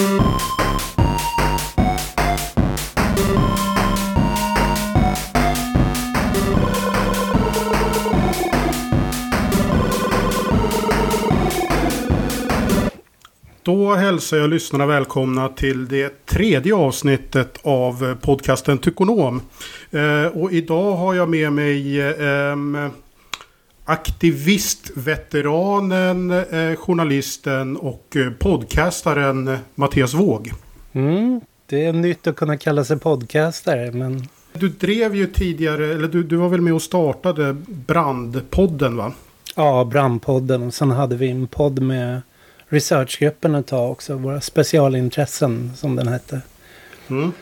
Då hälsar jag lyssnarna välkomna till det tredje avsnittet av podcasten Tykonom. Eh, och idag har jag med mig eh, aktivistveteranen, eh, journalisten och eh, podcastaren Mattias Våg. Mm, det är nytt att kunna kalla sig podcastare, men... Du drev ju tidigare, eller du, du var väl med och startade Brandpodden va? Ja, Brandpodden. Och sen hade vi en podd med researchgruppen ett tag också. Våra specialintressen som den hette. Mm.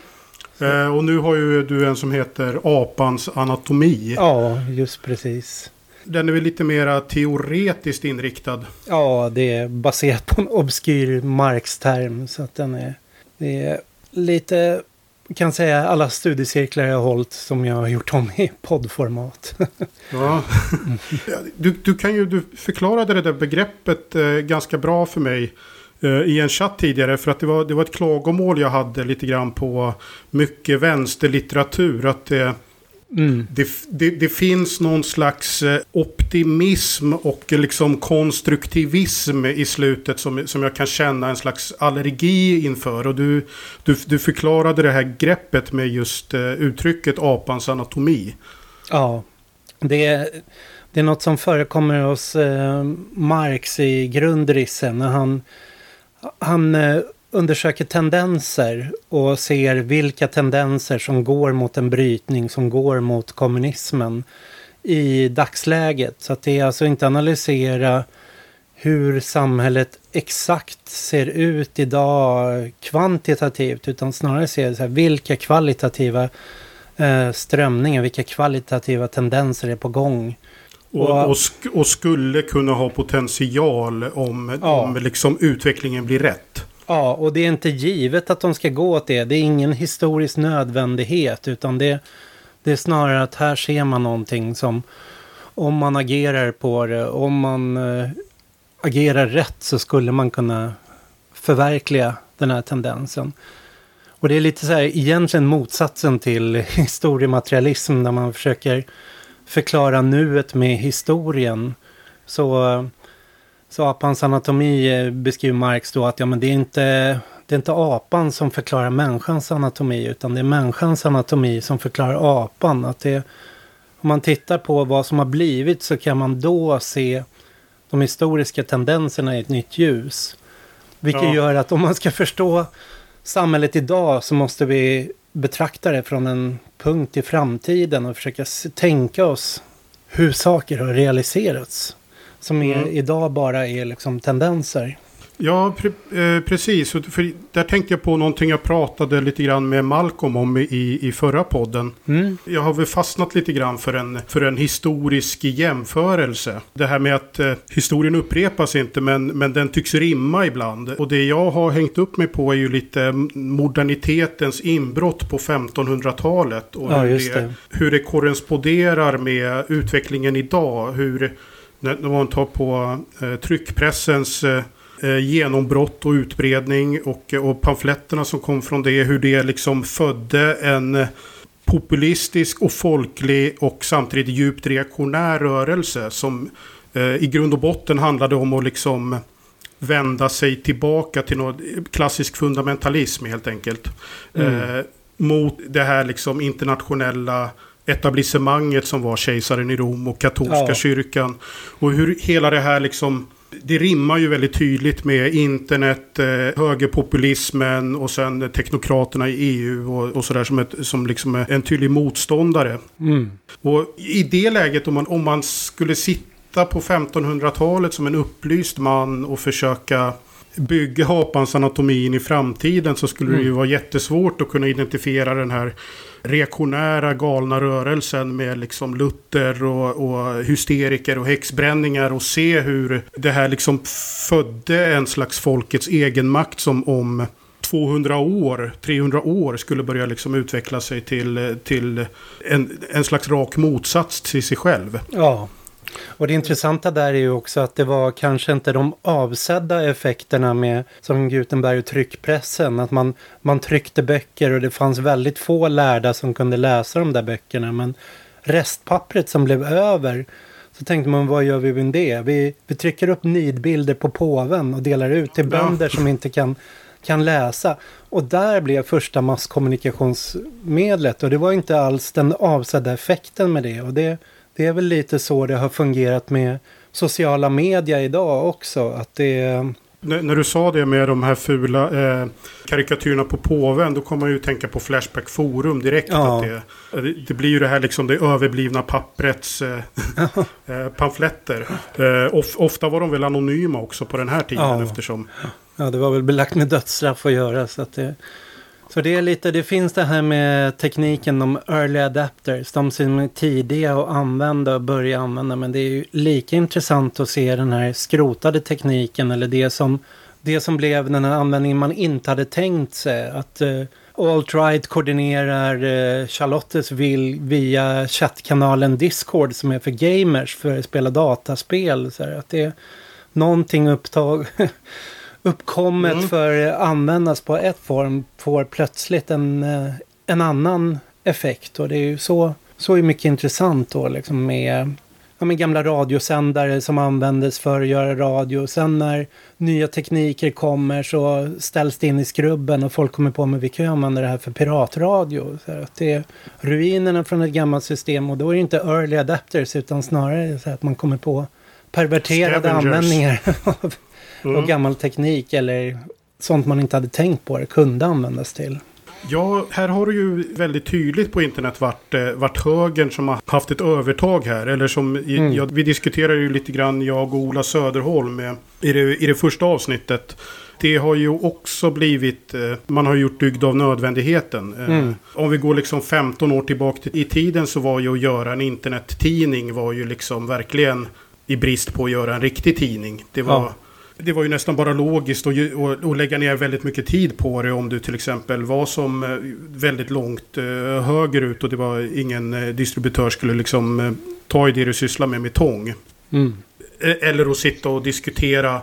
Eh, och nu har ju du en som heter Apans anatomi. Ja, just precis. Den är väl lite mera teoretiskt inriktad. Ja, det är baserat på en obskyr Marx-term. Så att den är, det är lite, kan säga alla studiecirklar jag har hållit som jag har gjort om i poddformat. ja. du, du kan ju, du förklarade det där begreppet eh, ganska bra för mig eh, i en chatt tidigare. För att det var, det var ett klagomål jag hade lite grann på mycket vänsterlitteratur. Att det Mm. Det, det, det, finns någon slags eh, optimism och liksom konstruktivism i slutet som, som jag kan känna en slags allergi inför. Och du, du, du förklarade det här greppet med just uh, uttrycket apans anatomi. Ja, det är, det är något som förekommer hos uh, Marx i grundrissen när han, han undersöker tendenser och ser vilka tendenser som går mot en brytning, som går mot kommunismen i dagsläget. Så att det är alltså inte analysera hur samhället exakt ser ut idag kvantitativt utan snarare se så här, vilka kvalitativa eh, strömningar, vilka kvalitativa tendenser är på gång. Och, och, sk och, skulle kunna ha potential om, ja. om liksom utvecklingen blir rätt. Ja, och det är inte givet att de ska gå åt det. Det är ingen historisk nödvändighet utan det, det är snarare att här ser man någonting som om man agerar på det, om man äh, agerar rätt så skulle man kunna förverkliga den här tendensen. Och det är lite så här egentligen motsatsen till historiematerialism när man försöker förklara nuet med historien. Så eh, så apans anatomi eh, beskriver Marx då att ja, men det, är inte, det är inte apan som förklarar människans anatomi utan det är människans anatomi som förklarar apan. Att det, om man tittar på vad som har blivit så kan man då se de historiska tendenserna i ett nytt ljus. Vilket ja. gör att om man ska förstå samhället idag så måste vi betrakta det från en punkt i framtiden och försöka tänka oss hur saker har realiserats. Som är, mm. idag bara är liksom tendenser. Ja, pre eh, precis. För där tänkte jag på någonting jag pratade lite grann med Malcolm om i, i förra podden. Mm. Jag har väl fastnat lite grann för en, för en historisk jämförelse. Det här med att eh, historien upprepas inte men, men den tycks rimma ibland. Och det jag har hängt upp mig på är ju lite modernitetens inbrott på 1500-talet. Och ja, hur, det, hur det korresponderar med utvecklingen idag. Hur när man tar på eh, tryckpressens eh, eh, genombrott och utbredning och, och pamfletterna som kom från det. Hur det liksom födde en populistisk och folklig och samtidigt djupt reaktionär rörelse som i grund och botten handlade om att liksom vända sig tillbaka till något klassisk fundamentalism helt enkelt. Mm. Eh, mot det här liksom internationella etablissemanget som var kejsaren i Rom och katolska ja. kyrkan. Och hur hela det här liksom det rimmar ju väldigt tydligt med internet, eh, högerpopulismen och sen teknokraterna i EU och, och sådär som, ett, som liksom en tydlig motståndare. Mm. Och i det läget om man, om man skulle sitta på 1500-talet som en upplyst man och försöka bygga apans anatomin i framtiden så skulle mm. det ju vara jättesvårt att kunna identifiera den här reaktionära galna rörelsen med liksom Luther och, och hysteriker och häxbränningar och se hur det här liksom födde en slags folkets egenmakt som om 200 år, 300 år skulle börja liksom utveckla sig till, till en, en slags rak motsats till sig själv. Ja. Och det intressanta där är ju också att det var kanske inte de avsedda effekterna med som Gutenberg och tryckpressen. Att man, man tryckte böcker och det fanns väldigt få lärda som kunde läsa de där böckerna. Men restpappret som blev över så tänkte man, vad gör vi med det? Vi, vi trycker upp nidbilder på påven och delar ut till bönder ja. som inte kan, kan läsa. Och där blev första masskommunikationsmedlet och det var inte alls den avsedda effekten med det. Och det, det är väl lite så det har fungerat med sociala media idag också. Att det när, när, du sa det med de här fula eh, karikatyrerna på påven, då kommer man ju tänka på Flashback Forum direkt. Ja. Att det, det, blir ju det här liksom det överblivna papprets eh, eh, pamfletter. Eh, of, ofta var de väl anonyma också på den här tiden ja. eftersom... Ja, det var väl belagt med dödsstraff att göra. Så att det, så det är lite, det finns det här med tekniken, de early adapters, de som är tidiga att använda och börja använda. Men det är ju lika intressant att se den här skrotade tekniken eller det som, det som blev den här användningen man inte hade tänkt sig. Att uh, Alt-Right koordinerar uh, Charlottes vill via chattkanalen Discord som är för gamers för att spela dataspel. Så här, att det är någonting upptag uppkommet mm. för att användas på ett form får plötsligt en, eh, en annan effekt. Och det är ju så, så är mycket intressant då liksom med, ja, med gamla radiosändare som användes för att göra radio. Sen när nya tekniker kommer så ställs det in i skrubben och folk kommer på att vi kan ju använda det här för piratradio. Så att det är ruinerna från ett gammalt system och då är det inte early adapters utan snarare så att man kommer på perverterade Scavengers. användningar av mm. och gammal teknik eller sånt man inte hade tänkt på det kunde användas till. Ja, här har du ju väldigt tydligt på internet vart, eh, vart högern som har haft ett övertag här. Eller som, mm. ja, vi diskuterar ju lite grann, jag och Ola Söderholm, i det, i det första avsnittet. Det har ju också blivit, eh, man har gjort dygd av nödvändigheten. Eh, mm. Om vi går liksom 15 år tillbaka i tiden så var ju att göra en internettidning var ju liksom verkligen i brist på att göra en riktig tidning. Det var... Ja det var ju nästan bara logiskt att lägga ner väldigt mycket tid på det om du till exempel var som eh, väldigt långt eh, högerut och det var ingen eh, distributör skulle liksom ta i det du sysslar med med tång. Mm. Eller att sitta och diskutera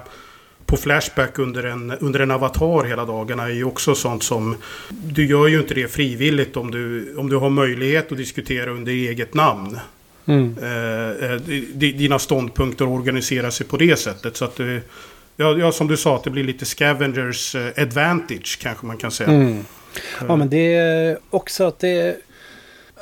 på Flashback under en, under en avatar hela dagarna är ju också sånt som... Du gör ju inte det frivilligt om du, om du har möjlighet att diskutera under eget namn. Mm. Eh, dina ståndpunkter organiserar sig på det sättet. Så att det, Ja, ja, som du sa, att det blir lite scavengers eh, advantage kanske man kan säga. Mm. Ja, men det är också att det...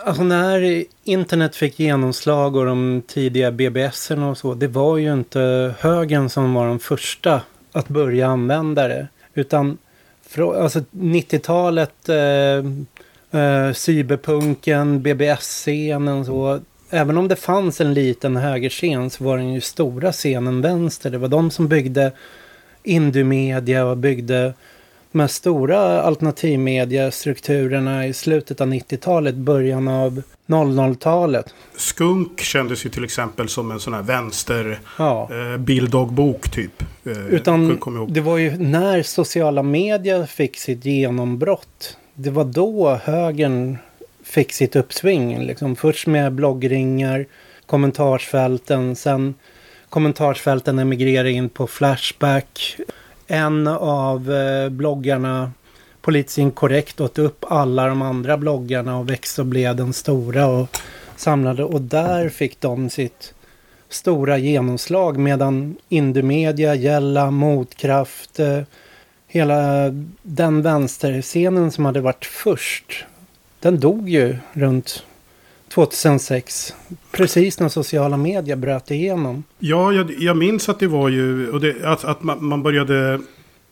Alltså när internet fick genomslag och de tidiga BBS och så, det var ju inte högen som var de första att börja använda det. Utan alltså 90-talet, eh, eh, cyberpunken, BBS-scenen så även om det fanns en liten högerscen så var den ju stora scenen vänster. Det var de som byggde Indumedia och byggde de här stora alternativmediastrukturerna i slutet av 90-talet, början av 00-talet. Skunk kändes ju till exempel som en sån här vänster ja. eh, bilddagbok typ. Eh, Utan det var ju när sociala medier fick sitt genombrott. Det var då högern fick sitt uppsving. Liksom. Först med bloggringar, kommentarsfälten, sen kommentarsfälten emigrerade in på Flashback. En av eh, bloggarna, Politiskt inkorrekt, åt upp alla de andra bloggarna och växte och blev den stora och samlade. Och där fick de sitt stora genomslag medan Indumedia, Gälla, Motkraft, eh, hela den vänsterscenen som hade varit först den dog ju runt 2006. Precis när sociala medier bröt igenom. Ja, jag, jag minns att det var ju... Och det, att, att man, man, började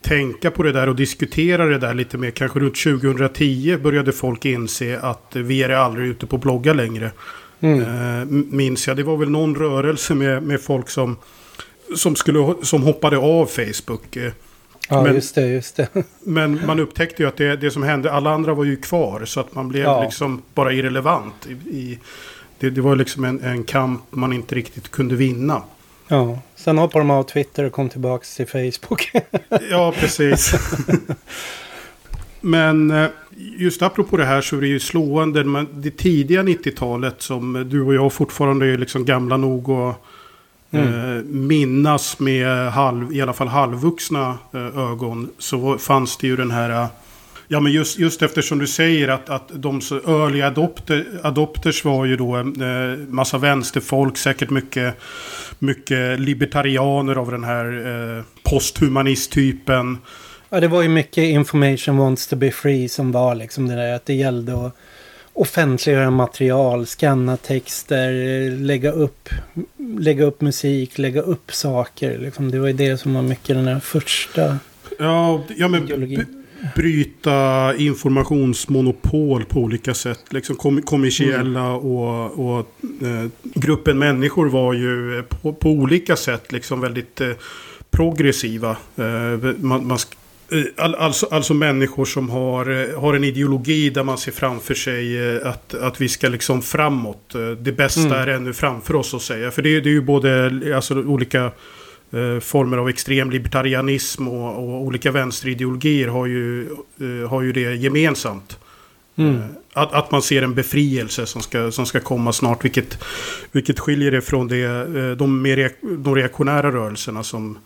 tänka på det där och diskutera det där lite mer. Kanske runt 2010 började folk inse att vi är aldrig ute på blogga längre. Mm. Eh, minns jag. Det var väl någon rörelse med, med folk som, som, skulle, som hoppade av Facebook. Ja, men, just det, just det. men man upptäckte ju att det, det som hände, alla andra var ju kvar. Så att man blev ja. liksom bara irrelevant. I, i det, det, var liksom en, en, kamp man inte riktigt kunde vinna. Ja, sen hoppade de av Twitter och kom tillbaka till Facebook. ja, precis. men eh, just apropå det här så är det ju slående. Men det tidiga 90-talet som du och jag fortfarande är liksom gamla nog och mm. eh, minnas med halv, i alla fall halvvuxna eh, ögon så fanns det ju den här Ja, men just, just eftersom du säger att, att de early adopter, adopters var ju då en eh, massa vänsterfolk, säkert mycket, mycket libertarianer av den här eh, posthumanist-typen. Ja, det var ju mycket information wants to be free som var liksom det där att det gällde att offentliggöra material, scanna texter, lägga upp, lägga upp musik, lägga upp saker. Liksom. Det var ju det som var mycket den här första ja, ja, men ideologin bryta informationsmonopol på olika sätt. Liksom kom, kommersiella mm. och, och eh, gruppen människor var ju på, på olika sätt liksom väldigt eh, progressiva. Eh, man, man, eh, alltså, alltså människor som har, eh, har en ideologi där man ser framför sig eh, att, att vi ska liksom framåt. Det bästa mm. är ännu framför oss att säga. För det, det är ju både alltså, olika eh, former av extrem libertarianism och, och, olika vänsterideologier har ju, eh, har ju det gemensamt. Mm. Eh, att, att man ser en befrielse som ska, som ska komma snart. Vilket, vilket skiljer det från det, eh, de, mer, de reaktionära rörelserna som,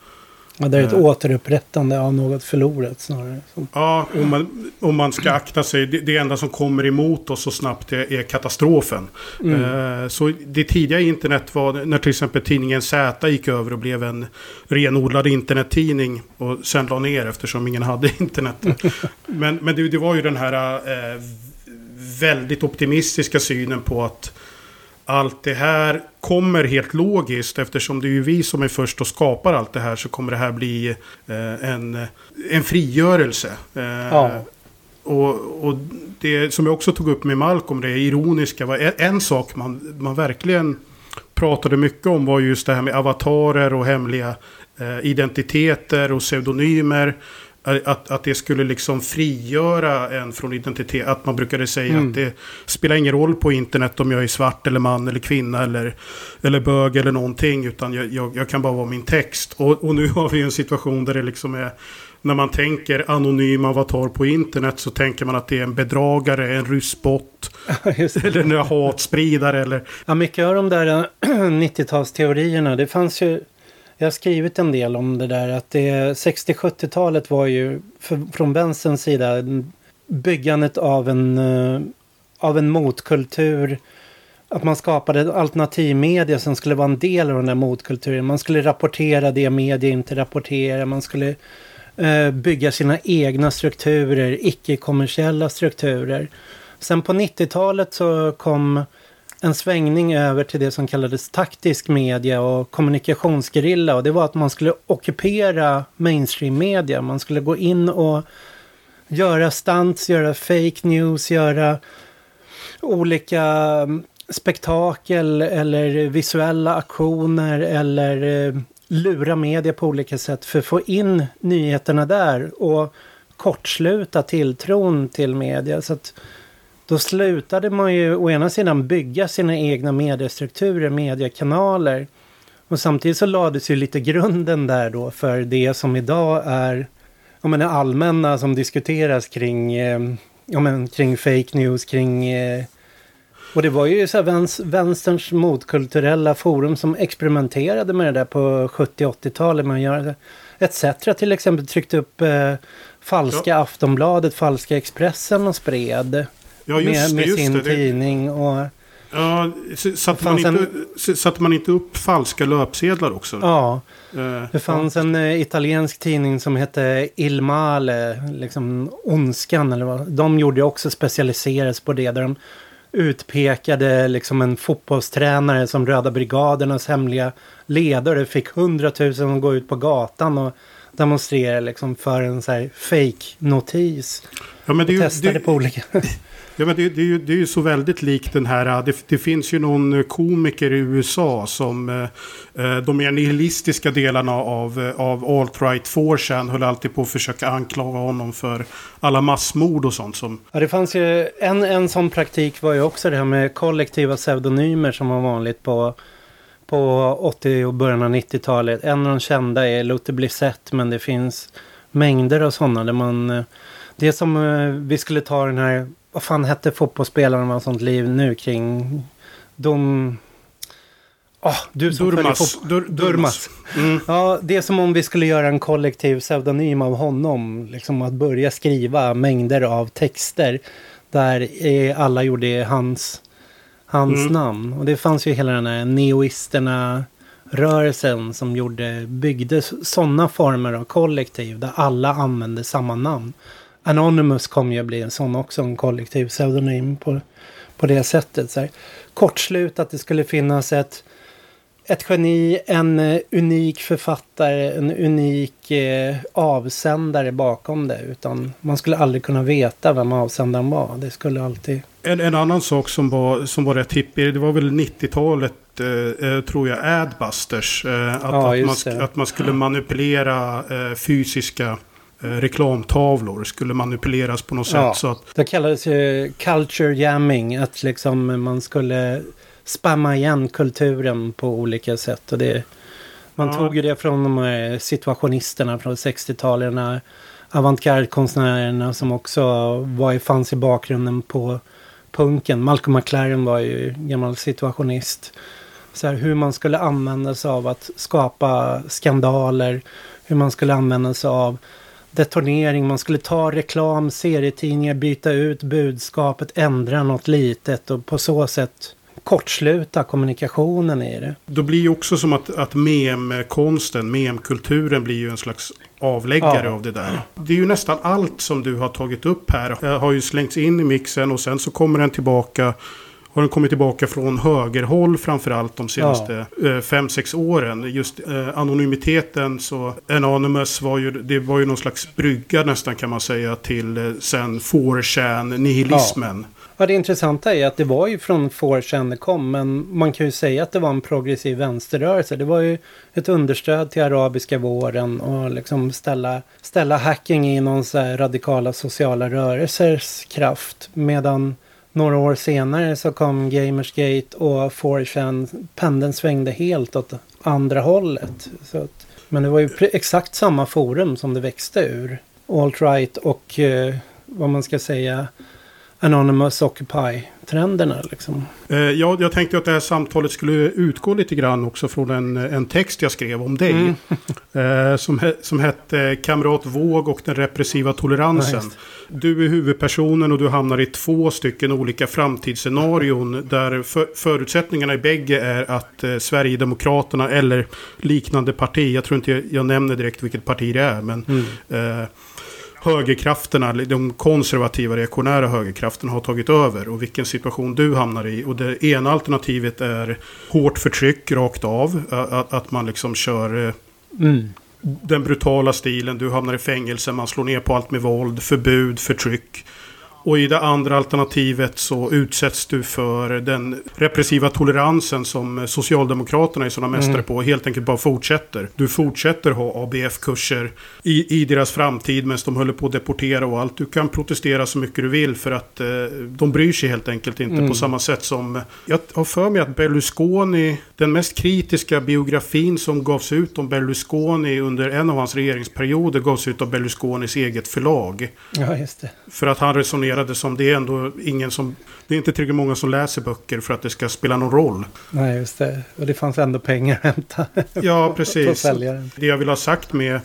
Ja, det är ett äh, återupprättande av något förlorat snarare. Ja, om man, om man ska akta sig. Det, det enda som kommer emot oss så snabbt är, är katastrofen. Mm. Uh, så det tidiga internet var när till exempel tidningen Z gick över och blev en renodlad internettidning. Och sen la ner eftersom ingen hade internet. men men det, det var ju den här uh, väldigt optimistiska synen på att allt det här kommer helt logiskt eftersom det är ju vi som är först och skapar allt det här så kommer det här bli eh, en, en frigörelse. Eh, ja. Och, och det som jag också tog upp med Malcolm, det ironiska var en, en sak man, man verkligen pratade mycket om var just det här med avatarer och hemliga eh, identiteter och pseudonymer. Att, att det skulle liksom frigöra en från identitet. Att man brukade säga mm. att det spelar ingen roll på internet om jag är svart eller man eller kvinna eller, eller bög eller någonting. Utan jag, jag, jag kan bara vara min text. Och, och nu har vi en situation där det liksom är när man tänker anonym avatar på internet så tänker man att det är en bedragare, en ryssbot. eller en hatspridare. Eller... Ja, mycket av de där 90-talsteorierna, det fanns ju jag har skrivit en del om det där att 60-70-talet var ju för, från vänsterns sida byggandet av en, eh, av en motkultur. Att man skapade alternativmedia som skulle vara en del av den där motkulturen. Man skulle rapportera det media inte rapporterar. Man skulle eh, bygga sina egna strukturer, icke-kommersiella strukturer. Sen på 90-talet så kom en svängning över till det som kallades taktisk media och kommunikationsgerilla. Och det var att man skulle ockupera mainstream media. Man skulle gå in och göra stunts, göra fake news, göra olika mm, spektakel eller visuella aktioner eller eh, lura media på olika sätt för att få in nyheterna där och kortsluta tilltron till media. Så att då slutade man ju å ena sidan bygga sina egna mediestrukturer, mediekanaler. Och samtidigt så lades ju lite grunden där då för det som idag är ja, men det allmänna som diskuteras kring, eh, ja, men, kring fake news, kring... Eh, och det var ju så här vänsterns motkulturella forum som experimenterade med det där på 70-80-talet. Man gör ETC till exempel tryckte upp eh, falska ja. Aftonbladet, falska Expressen och spred. Ja, med, med det, sin det. tidning. Och, ja, satte man, inte, en, satte man inte upp falska löpsedlar också? Ja. Uh, det fanns ja. en uh, italiensk tidning som hette Il Male, liksom Ondskan eller vad. De gjorde också specialiserades på det. Där de utpekade liksom en fotbollstränare som Röda Brigadernas hemliga ledare. Fick hundratusen att gå ut på gatan och demonstrera liksom för en så här fake-notis. Ja, men det, och testade det, på olika... Ja, men det, det, är ju, det är ju så väldigt likt den här. Äh, det, det finns ju någon äh, komiker i USA som eh, de mer nihilistiska delarna av, av alt-right-forcen höll alltid på att försöka anklaga honom för alla massmord och sånt. Som... Ja, det fanns ju en, en sån praktik var ju också det här med kollektiva pseudonymer som var vanligt på på 80 och början av 90-talet. En av de kända är Luther Blissett men det finns mängder av sådana där man... Det som vi skulle ta den här vad fan hette fotbollsspelaren med sånt liv nu kring... De... Oh, du som Durmas. Dur Durmas. Mm. Ja, det är som om vi skulle göra en kollektiv pseudonym av honom. Liksom att börja skriva mängder av texter där alla gjorde hans, hans mm. namn. Och det fanns ju hela den här neoisterna rörelsen som gjorde, byggde sådana former av kollektiv där alla använde samma namn. Anonymous kom ju att bli en sån också, en kollektiv pseudonym på, på det sättet. Så här. Kortslut att det skulle finnas ett, ett geni, en uh, unik författare, en unik uh, avsändare bakom det. Utan man skulle aldrig kunna veta vem avsändaren var. Det skulle alltid... En, en annan sak som var, som var rätt hippie, det var väl 90-talet eh, eh, tror jag, Adbusters. Eh, att, ja, att, man, att, man, skulle manipulera eh, fysiska eh, reklamtavlor. Skulle manipuleras på något ja, sätt. Så att... Det kallades ju culture jamming. Att liksom man skulle spamma igen kulturen på olika sätt. Och det, man ja. tog ju det från de här situationisterna från 60-talet. Avantgarde-konstnärerna som också var, fanns i bakgrunden på punken. Malcolm McLaren var ju gammal situationist så här, hur man skulle använda sig av att skapa skandaler. Hur man skulle använda sig av detonering. Man skulle ta reklam, serietidningar, byta ut budskapet, ändra något litet och på så sätt kortsluta kommunikationen i det. Då blir ju också som att, att memkonsten, memkulturen blir ju en slags avläggare ja. av det där. Det är ju nästan allt som du har tagit upp här har ju slängts in i mixen och sen så kommer den tillbaka har den kommit tillbaka från högerhåll framförallt de senaste ja. 5-6 eh, åren. Just eh, anonymiteten så Anonymous var ju, det var ju någon slags brygga nästan kan man säga till eh, sen 4chan nihilismen. Ja. Ja, det intressanta är att det var ju från 4chan det kom, men man kan ju säga att det var en progressiv vänsterrörelse. Det var ju ett understöd till arabiska våren och liksom ställa, ställa hacking i någon så radikala sociala rörelsers kraft. Medan några år senare så kom Gamersgate och 4chan, pendeln svängde helt åt andra hållet. Så att, men det var ju exakt samma forum som det växte ur. Alt-right och eh, vad man ska säga Anonymous Occupy. Occupy-trenderna. Liksom. Eh, ja, jag tänkte att det här samtalet skulle utgå lite grann också från en, en text jag skrev om dig. Mm. eh, som, som hette Kamrat Våg och den repressiva toleransen. Nice. Du är huvudpersonen och du hamnar i två stycken olika framtidsscenarion. Där för, förutsättningarna i bägge är att eh, Sverigedemokraterna eller liknande parti. Jag tror inte jag, jag nämner direkt vilket parti det är. Men mm. eh, högerkrafterna, de konservativa reaktionära högerkrafterna har tagit över och vilken situation du hamnar i. Och det ena alternativet är hårt förtryck rakt av. Att, att man liksom kör eh, mm. den brutala stilen. Du hamnar i fängelse, man slår ner på allt med våld, förbud, förtryck. Och i det andra alternativet så utsätts du för den repressiva toleransen som Socialdemokraterna är sådana mästare mm. på. Helt enkelt bara fortsätter. Du fortsätter ha ABF-kurser i, i deras framtid medan de håller på att deportera och allt. Du kan protestera så mycket du vill för att eh, de bryr sig helt enkelt inte mm. på samma sätt som... Jag har för mig att Berlusconi, den mest kritiska biografin som gavs ut om Berlusconi under en av hans regeringsperioder gavs ut av Berlusconis eget förlag. Ja, just det. För att han resonerar formulerade som det är ändå ingen som... Det är inte tillräckligt många som läser böcker för att det ska spela någon roll. Nej, just det. Och det fanns ändå pengar att hämta. Ja, precis. Det jag vill ha sagt med,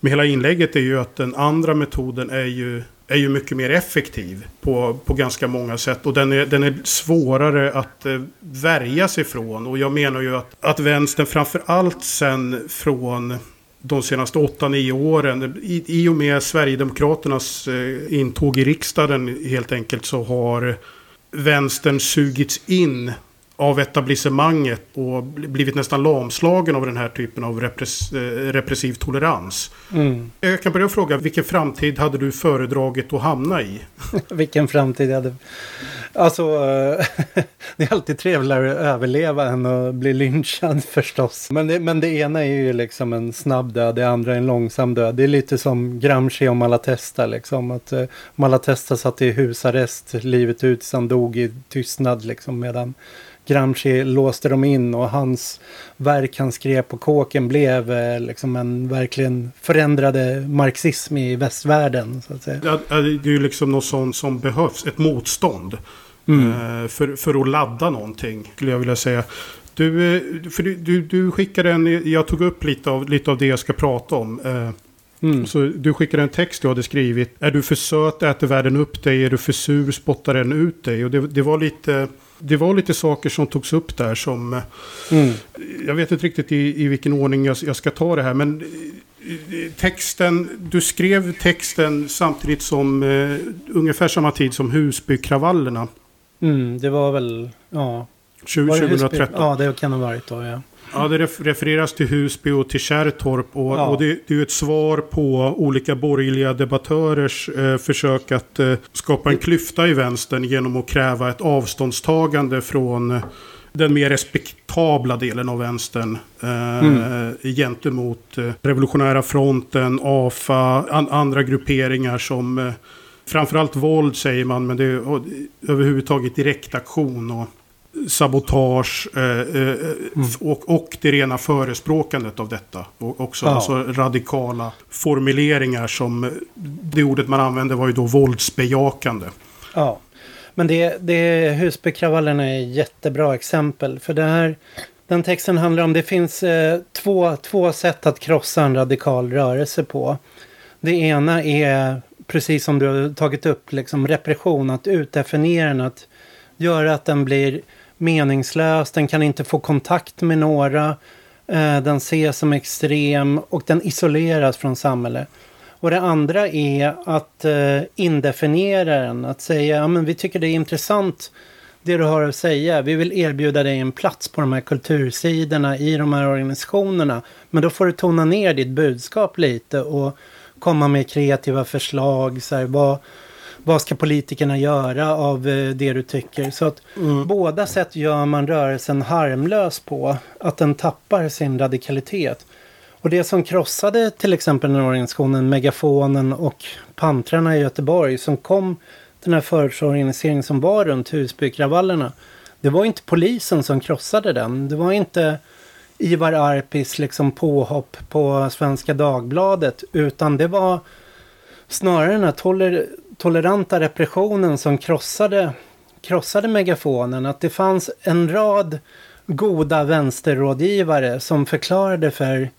med hela inlägget är ju att den andra metoden är ju är ju mycket mer effektiv på, på ganska många sätt. Och den är, den är svårare att eh, värja sig från. Och jag menar ju att, att vänstern framför allt sen från de senaste 8-9 åren. I, I och med Sverigedemokraternas eh, intåg i riksdagen helt enkelt så har vänstern sugits in av etablissemanget och blivit nästan lamslagen av den här typen av repress, eh, repressiv tolerans. Mm. Jag kan börja fråga, vilken framtid hade du föredragit att hamna i? vilken framtid jag hade... Alltså, eh, det är alltid trevligare att överleva än att bli lynchad förstås. Men det, men det ena är ju liksom en snabb död, det andra är en långsam död. Det är lite som Gramsci och Malatesta liksom. Att uh, Malatesta satt i husarrest livet ut han dog i tystnad liksom. Medan Gramsci låste dem in och hans verk han skrev på kåken blev eh, liksom en verkligen förändrade marxism i västvärlden. Så att säga. Ja, det är ju liksom något sånt som behövs, ett motstånd. Mm. Eh, för, för att ladda någonting, skulle jag vilja säga. Du, eh, för du, du, du skickade en, jag tog upp lite av, lite av det jag ska prata om. Mm. Så du skickade en text du hade skrivit. Är du för söt äter världen upp dig. Är du för sur spottar den ut dig. Och det, det var lite... Det var lite saker som togs upp där som... Mm. Jag vet inte riktigt i, i vilken ordning jag, jag ska ta det här. Men texten, du skrev texten samtidigt som uh, ungefär samma tid som Husbykravallerna. Mm, det var väl, ja. 20, var 2013. Ja, det kan ha varit då, ja. Ja, det refereras till Husby och till Kärrtorp. Och, ja. och det, det, är ett svar på olika borgerliga debattörers eh, försök att eh, skapa en klyfta i vänstern genom att kräva ett avståndstagande från eh, den mer respektabla delen av vänstern eh, mm. gentemot eh, Revolutionära fronten, AFA, an, andra grupperingar som eh, framförallt våld säger man, men det är och, överhuvudtaget direktaktion och sabotage eh, eh, mm. och, och det rena förespråkandet av detta. Och också ja. alltså radikala formuleringar som det ordet man använde var ju då våldsbejakande. Ja. Men det, det Husbykravallerna är ett jättebra exempel. För det här, den texten handlar om, det finns eh, två, två sätt att krossa en radikal rörelse på. Det ena är, precis som du har tagit upp, liksom repression, att utdefiniera den, att göra att den blir meningslös, den kan inte få kontakt med några, eh, den ses som extrem och den isoleras från samhället. Och det andra är att eh, indefiniera den. Att säga, ja men vi tycker det är intressant det du har att säga. Vi vill erbjuda dig en plats på de här kultursidorna i de här organisationerna. Men då får du tona ner ditt budskap lite och komma med kreativa förslag. Så här, vad, vad ska politikerna göra av eh, det du tycker? Så att mm. båda sätt gör man rörelsen harmlös på. Att den tappar sin radikalitet. Och det som krossade till exempel den organisationen Megafonen och Pantrarna i Göteborg som kom den här förortsorganiseringen som var runt Husbykravallerna. Det var inte polisen som krossade den. Det var inte Ivar Arpis liksom påhopp på Svenska Dagbladet. Utan det var snarare den här toler toleranta repressionen som krossade, krossade megafonen. Att det fanns en rad goda vänsterrådgivare som förklarade för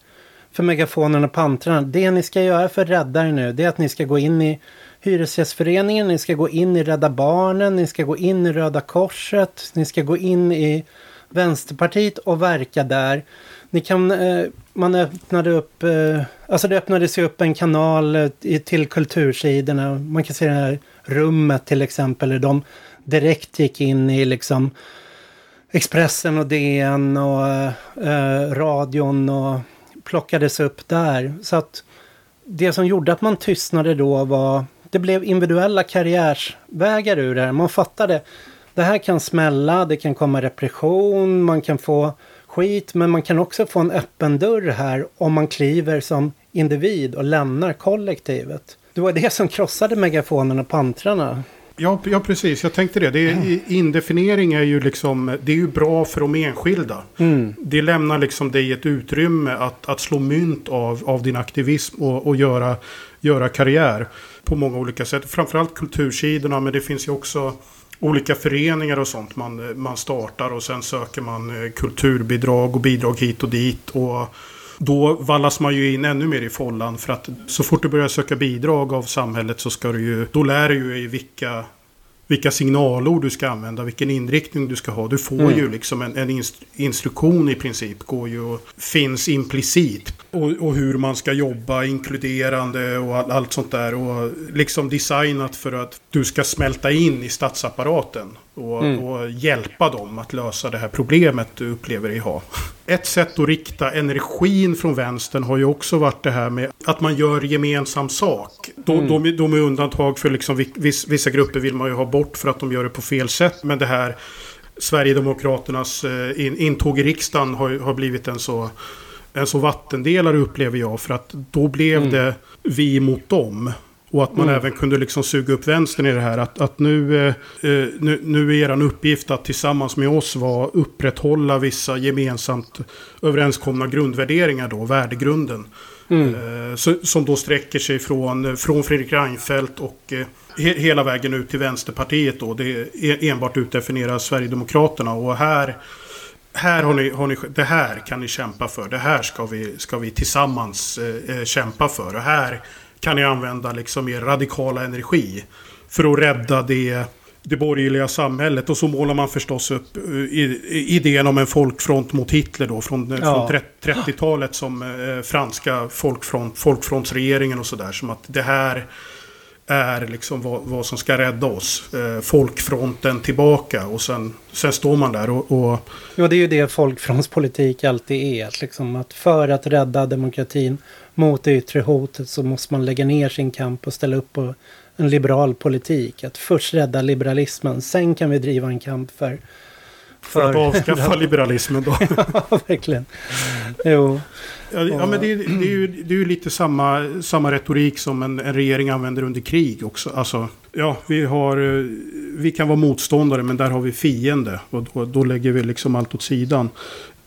för megafonen och pantrarna. Det ni ska göra för räddare nu det är att ni ska gå in i Hyresgästföreningen, ni ska gå in i Rädda Barnen, ni ska gå in i Röda Korset, ni ska gå in i Vänsterpartiet och verka där. Ni kan, eh, man öppnade upp, eh, alltså det öppnades ju upp en kanal eh, till kultursidorna. Man kan se det här rummet till exempel, där de direkt gick in i liksom Expressen och DN och eh, eh, radion och plockades upp där. Så att det som gjorde att man tystnade då var det blev individuella karriärsvägar ur det här. Man fattade det här kan smälla, det kan komma repression, man kan få skit, men man kan också få en öppen dörr här om man kliver som individ och lämnar kollektivet. Det var det som krossade megafonerna och pantrarna. Ja, ja, precis. Jag tänkte det. det är, indefiniering är ju liksom, det är ju bra för de enskilda. Mm. Det lämnar liksom dig ett utrymme att, att slå mynt av, av din aktivism och, och göra, göra karriär på många olika sätt. Framförallt kultursidorna, men det finns ju också olika föreningar och sånt man, man startar och sen söker man eh, kulturbidrag och bidrag hit och dit. Och då vallas man ju in ännu mer i follan. För att så fort du börjar söka bidrag av samhället så ska du ju... Då lär du dig vilka, vilka signalord du ska använda, vilken inriktning du ska ha. Du får mm. ju liksom en, en inst instruktion i princip. Går ju och finns implicit. Och, och, hur man ska jobba, inkluderande och all, allt sånt där. Och liksom designat för att du ska smälta in i statsapparaten. Och, mm. och, hjälpa dem att lösa det här problemet du upplever dig ha. Ett sätt att rikta energin från vänstern har ju också varit det här med att man gör gemensam sak. De, mm. de, de är undantag för liksom vissa grupper vill man ju ha bort för att de gör det på fel sätt. Men det här Sverigedemokraternas eh, intåg i riksdagen har, har blivit en så, en så vattendelare upplever jag. För att då blev mm. det vi mot dem. Och att man mm. även kunde liksom suga upp vänstern i det här. Att, att nu, eh, eh nu, nu är er uppgift att tillsammans med oss vara upprätthålla vissa gemensamt överenskomna grundvärderingar då, värdegrunden. Mm. Eh, som då sträcker sig från, från Fredrik Reinfeldt och eh, he, hela vägen ut till Vänsterpartiet då. Det är enbart utdefinierar Sverigedemokraterna. Och här här har ni, har ni, det här kan ni kämpa för. Det här ska vi, ska vi tillsammans eh, eh, kämpa för. Och här kan ni använda liksom er radikala energi. För att rädda det, det borgerliga samhället. Och så målar man förstås upp eh, idén om en folkfront mot Hitler då. Från, eh, ja. från 30-talet som eh, franska folkfront, folkfrontsregeringen och sådär. Som att det här är liksom vad, vad som ska rädda oss. Eh, folkfronten tillbaka och sen, sen står man där och, och... Ja, det är ju det folkfrontspolitik alltid är. Liksom att för att rädda demokratin mot det yttre hotet så måste man lägga ner sin kamp och ställa upp på en liberal politik. Att först rädda liberalismen, sen kan vi driva en kamp för... För, för att avskaffa liberalismen då. ja, verkligen. Jo. Ja, ja men det, det, är ju, det är ju lite samma, samma retorik som en, en regering använder under krig också. Alltså, ja, vi, har, vi kan vara motståndare men där har vi fiende. Och då, då lägger vi liksom allt åt sidan.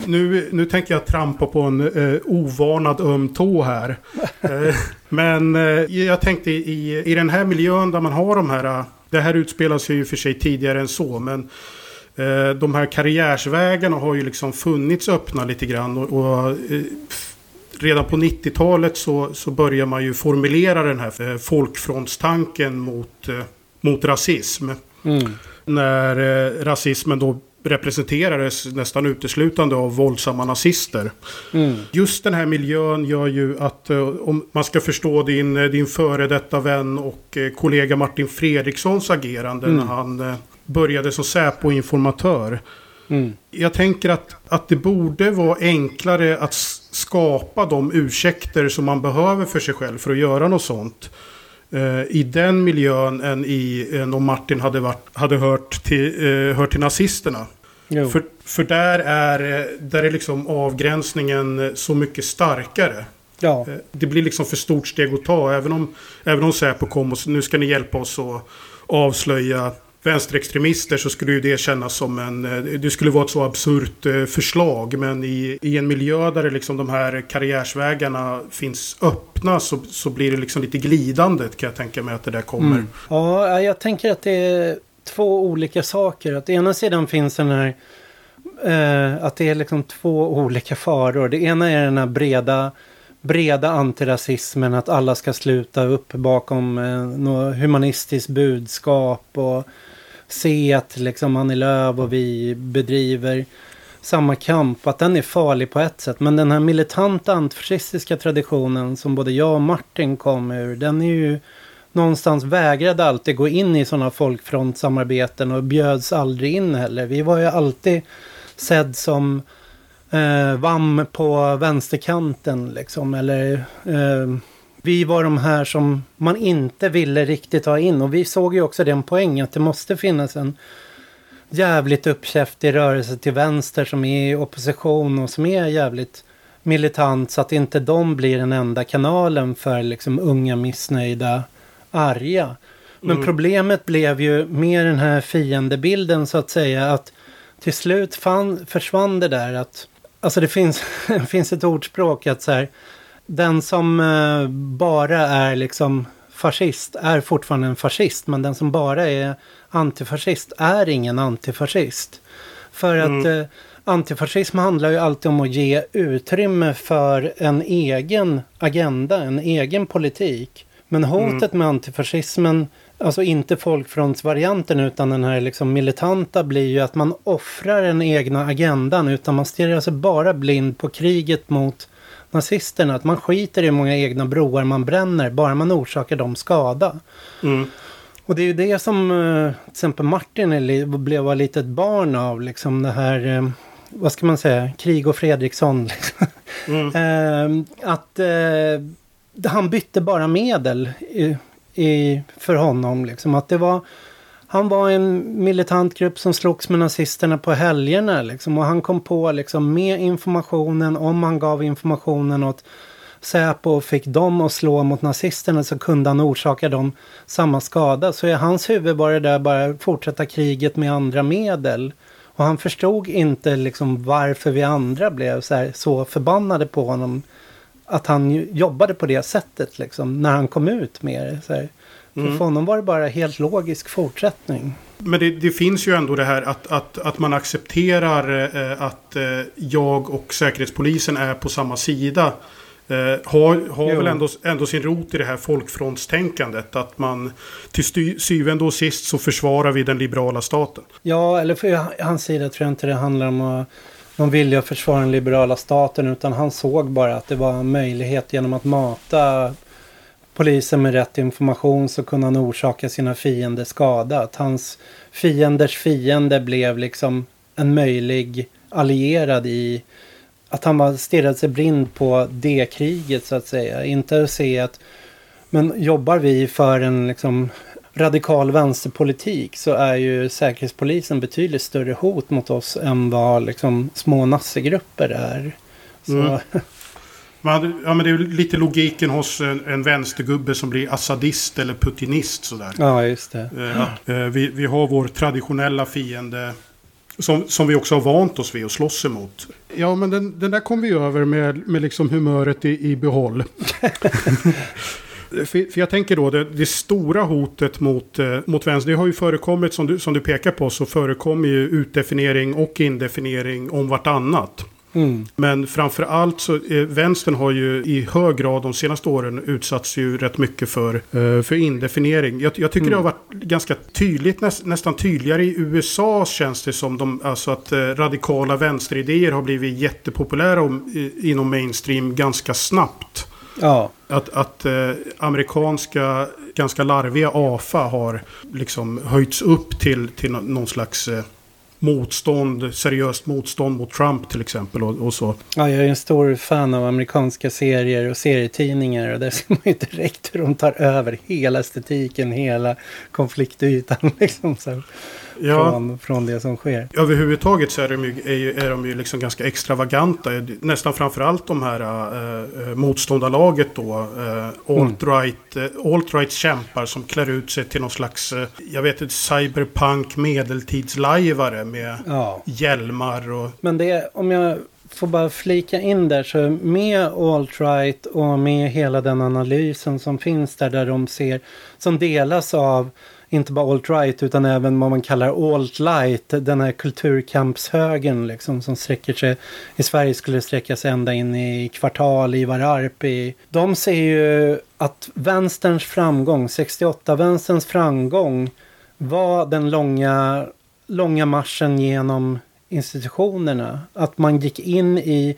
Nu, nu tänker jag trampa på en eh, ovanad öm tå här. eh, men eh, jag tänkte i, i den här miljön där man har de här... Det här utspelar sig ju för sig tidigare än så. Men eh, de här karriärsvägarna har ju liksom funnits öppna lite grann. Och, och eh, redan på 90-talet så, så börjar man ju formulera den här eh, folkfrontstanken mot, mot rasism. Mm. När rasismen då representerades nästan uteslutande av våldsamma nazister. Mm. Just den här miljön gör ju att uh, om man ska förstå din, din före detta vän och uh, kollega Martin Fredrikssons agerande mm. när han började som Säpo-informatör. Mm. Jag tänker att, att det borde vara enklare att skapa de ursäkter som man behöver för sig själv för att göra något sånt eh, i den miljön än, i, än om Martin hade, varit, hade hört, till, eh, hört till nazisterna. För, för där är, där är liksom avgränsningen så mycket starkare. Ja. Eh, det blir liksom för stort steg att ta. Även om, även om Säpo kom och nu ska ni hjälpa oss att avslöja vänsterextremister så skulle ju det kännas som en... Eh, det skulle vara ett så absurt eh, förslag. Men i, i en miljö där liksom de här karriärsvägarna finns öppna så, så blir det liksom lite glidande kan jag tänka mig att det där kommer. Mm. Ja, jag tänker att det två olika saker. Att ena sidan finns den här... Eh, att det är liksom två olika faror. Det ena är den här breda breda antirasismen, att alla ska sluta upp bakom eh, något humanistiskt budskap och se att liksom Annie Lööf och vi bedriver samma kamp, att den är farlig på ett sätt. Men den här militanta antifascistiska traditionen som både jag och Martin kom ur, den är ju någonstans vägrade alltid gå in i sådana folkfrontsamarbeten och bjöds aldrig in heller. Vi var ju alltid sedd som eh, VAM på vänsterkanten liksom. Eller eh, vi var de här som man inte ville riktigt ha in. Och vi såg ju också den poängen att det måste finnas en jävligt uppkäftig rörelse till vänster som är i opposition och som är jävligt militant så att inte de blir den enda kanalen för liksom unga missnöjda arga. Men mm. problemet blev ju med den här fiendebilden så att säga att till slut fann, försvann det där att Alltså det finns, finns ett ordspråk att så här, den som eh, bara är liksom fascist är fortfarande en fascist. Men den som bara är antifascist är ingen antifascist. För mm. att eh, antifascism handlar ju alltid om att ge utrymme för en egen agenda, en egen politik. Men hotet mm. med antifascismen, alltså inte folkfrontsvarianten utan den här liksom militanta blir ju att man offrar den egna agendan utan man stirrar sig bara blind på kriget mot nazisterna. Att man skiter i hur många egna broar man bränner, bara man orsakar dem skada. Mm. Och det är ju det som uh, till exempel Martin blev var litet barn av, liksom det här, uh, vad ska man säga, krig och Fredriksson. Liksom. Mm. uh, att han bytte bara medel i, i, för honom. Liksom. Att det var, han var en militant grupp som slogs med nazisterna på helgerna. Liksom. Och han kom på liksom, med informationen, om han gav informationen åt Säpo och fick dem att slå mot nazisterna så kunde han orsaka dem samma skada. Så i hans huvud var det där bara fortsätta kriget med andra medel. Och han förstod inte liksom varför vi andra blev så, här, så förbannade på honom att han jobbade på det sättet liksom, när han kom ut med det. Så här. Mm. För honom var det bara helt logisk fortsättning. Men det, det, finns ju ändå det här att, att, att man accepterar eh, att eh, jag och Säkerhetspolisen är på samma sida. Eh, har har väl ändå, ändå sin rot i det här folkfrontstänkandet. Att man till syvende och sist så försvarar vi den liberala staten. Ja, eller för hans sida tror jag inte det handlar om att någon vilja att försvara den liberala staten. Utan han såg bara att det var en möjlighet genom att mata polisen med rätt information så kunde han orsaka sina fiender skada. Att hans fienders fiende blev liksom en möjlig allierad i att han var stirrade sig blind på det kriget så att säga. Inte att se att men jobbar vi för en liksom radikal vänsterpolitik så är ju Säkerhetspolisen betydligt större hot mot oss än vad liksom små nassegrupper är. Så, mm. Man, ja, men det är lite logiken hos en, en vänstergubbe som blir assadist eller putinist. Sådär. Ja, just det. Eh, eh, vi, vi har vår traditionella fiende som, som vi också har vant oss vid att slåss emot. Ja, men den, den där kom vi över med, med liksom humöret i, i behåll. för, för, jag tänker då, det, det stora hotet mot, eh, mot vänster, det har ju förekommit, som du, som du pekar på, så förekommer ju utdefiniering och indefiniering om vartannat. Mm. Men framför allt så eh, vänstern har ju i hög grad de senaste åren utsatts ju rätt mycket för, eh, för indefiniering. Jag, jag tycker mm. det har varit ganska tydligt, näst, nästan tydligare i USA känns det som. De, alltså att eh, radikala vänsteridéer har blivit jättepopulära om, i, inom mainstream ganska snabbt. Ja. Att, att eh, amerikanska ganska larviga AFA har liksom höjts upp till, till någon slags eh, motstånd, seriöst motstånd mot Trump till exempel och, och, så. Ja, jag är en stor fan av amerikanska serier och serietidningar och där ser man ju direkt hur de tar över hela estetiken, hela konfliktytan liksom. Så ja. från, från det som sker. Överhuvudtaget så är de ju, är, är de ju liksom ganska extravaganta. Nästan framförallt de här äh, motståndarlaget då. Äh, alt-right, mm. äh, alt kämpar som klär ut sig till någon slags, äh, jag vet inte, cyberpunk medeltidslajvare med ja. hjälmar och... Men det, om jag får bara flika in där så med alt-right och med hela den analysen som finns där, där de ser, som delas av inte bara alt-right utan även vad man kallar alt-light, den här kulturkampshögen liksom som sträcker sig, i Sverige skulle sträcka sig ända in i kvartal, Ivar Arpi. De ser ju att vänsterns framgång, 68-vänsterns framgång var den långa, långa marschen genom institutionerna. Att man gick in i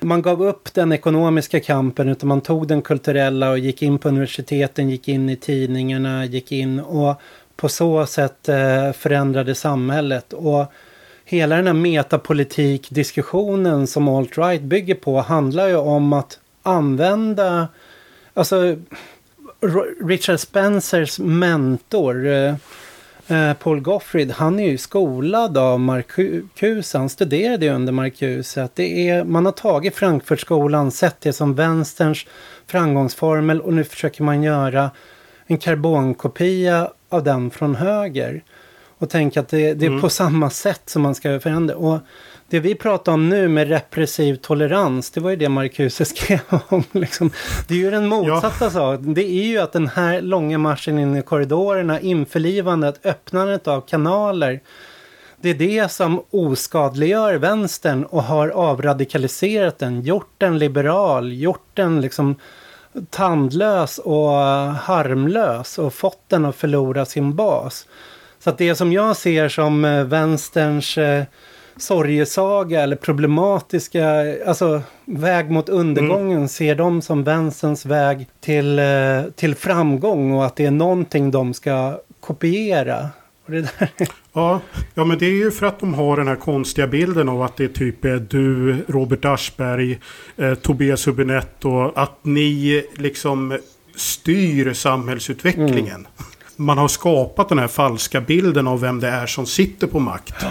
man gav upp den ekonomiska kampen utan man tog den kulturella och gick in på universiteten, gick in i tidningarna, gick in och på så sätt eh, förändrade samhället. Och hela den här metapolitik-diskussionen som alt-right bygger på handlar ju om att använda, alltså Richard Spencers mentor eh, eh, Paul Goffrid, han är ju skolad av Marcuse. Han studerade ju under Marcuse. Att det är, man har tagit Frankfurtskolan, sett det som vänsterns framgångsformel och nu försöker man göra en karbonkopia av den från höger. Och tänka att det, det är mm. på samma sätt som man ska förändra. Och det vi pratar om nu med repressiv tolerans, det var ju det Marcuse skrev om. Liksom. Det är ju den motsatta ja. saken. Det är ju att den här långa marschen in i korridorerna, införlivandet, öppnandet av kanaler. Det är det som oskadliggör vänstern och har avradikaliserat den, gjort den liberal, gjort den liksom tandlös och harmlös och fått den att förlora sin bas. Så att det som jag ser som eh, vänsterns eh, sorgesaga eller problematiska, alltså väg mot undergången mm. ser de som vänsterns väg till, eh, till framgång och att det är någonting de ska kopiera. Ja, ja, men det är ju för att de har den här konstiga bilden av att det är typ är du, Robert Aschberg, eh, Tobias Hübinette och att ni liksom styr samhällsutvecklingen. Mm. Man har skapat den här falska bilden av vem det är som sitter på makt.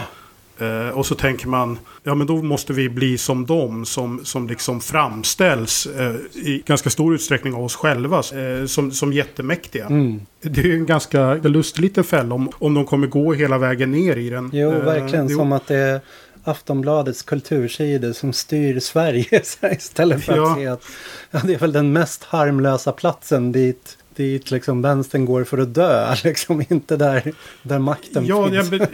Ja. Eh, och så tänker man, ja men då måste vi bli som dem som, som liksom framställs eh, i ganska stor utsträckning av oss själva eh, som, som jättemäktiga. Mm. Det är en ganska lustig liten fälla om, om de kommer gå hela vägen ner i den. Jo, verkligen. Jo. Som att det Aftonbladets kultursidor som styr Sverige istället för Ja. att se att ja, det är väl den mest harmlösa platsen dit, dit liksom vänstern går för att dö. Liksom inte där, där makten Ja, finns. be-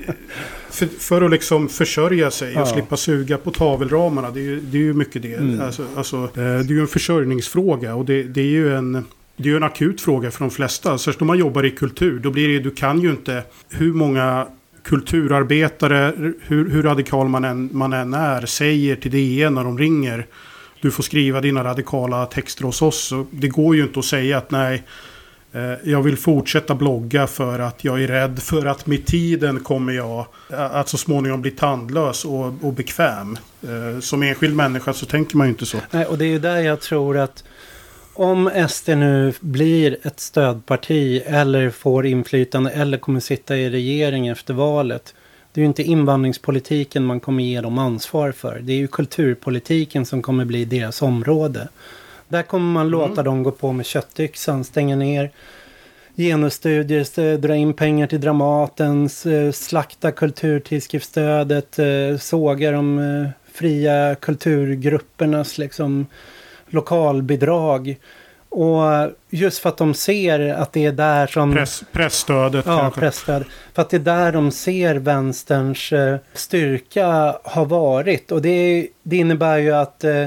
för, för att liksom försörja sig och Ja. slippa suga på tavelramarna. Det är ju, det är ju mycket det. Mm. Alltså, alltså, eh, det är ju en försörjningsfråga och det, det är ju en... Det är ju en akut fråga för de flesta. Särskilt om man jobbar i kultur. Då blir det, du kan ju inte... Hur många kulturarbetare, hur, hur radikal man än, man än är, säger till DN när de ringer. Du får skriva dina radikala texter hos oss. Så det går ju inte att säga att nej, Eh, jag vill fortsätta blogga för att jag är rädd för att med tiden kommer jag eh, att så småningom bli tandlös och, och bekväm. Eh, som enskild människa så tänker man ju inte så. Nej, och det är ju där jag tror att om SD nu blir ett stödparti eller får inflytande eller kommer sitta i regering efter valet. Det är ju inte invandringspolitiken man kommer ge dem ansvar för. Det är ju kulturpolitiken som kommer bli deras område. Där kommer man låta dem gå på med köttyxan, stänga ner genusstudier, st- dra in pengar till Dramaten, s- slakta kulturtidskriftsstödet, eh, såga de eh, fria kulturgruppernas liksom lokalbidrag. Och just för att de ser att det är där som... Press, pressstödet Ja, kanske. pressstöd. För att det är där de ser vänsterns eh, styrka har varit. Och det, det innebär ju att eh,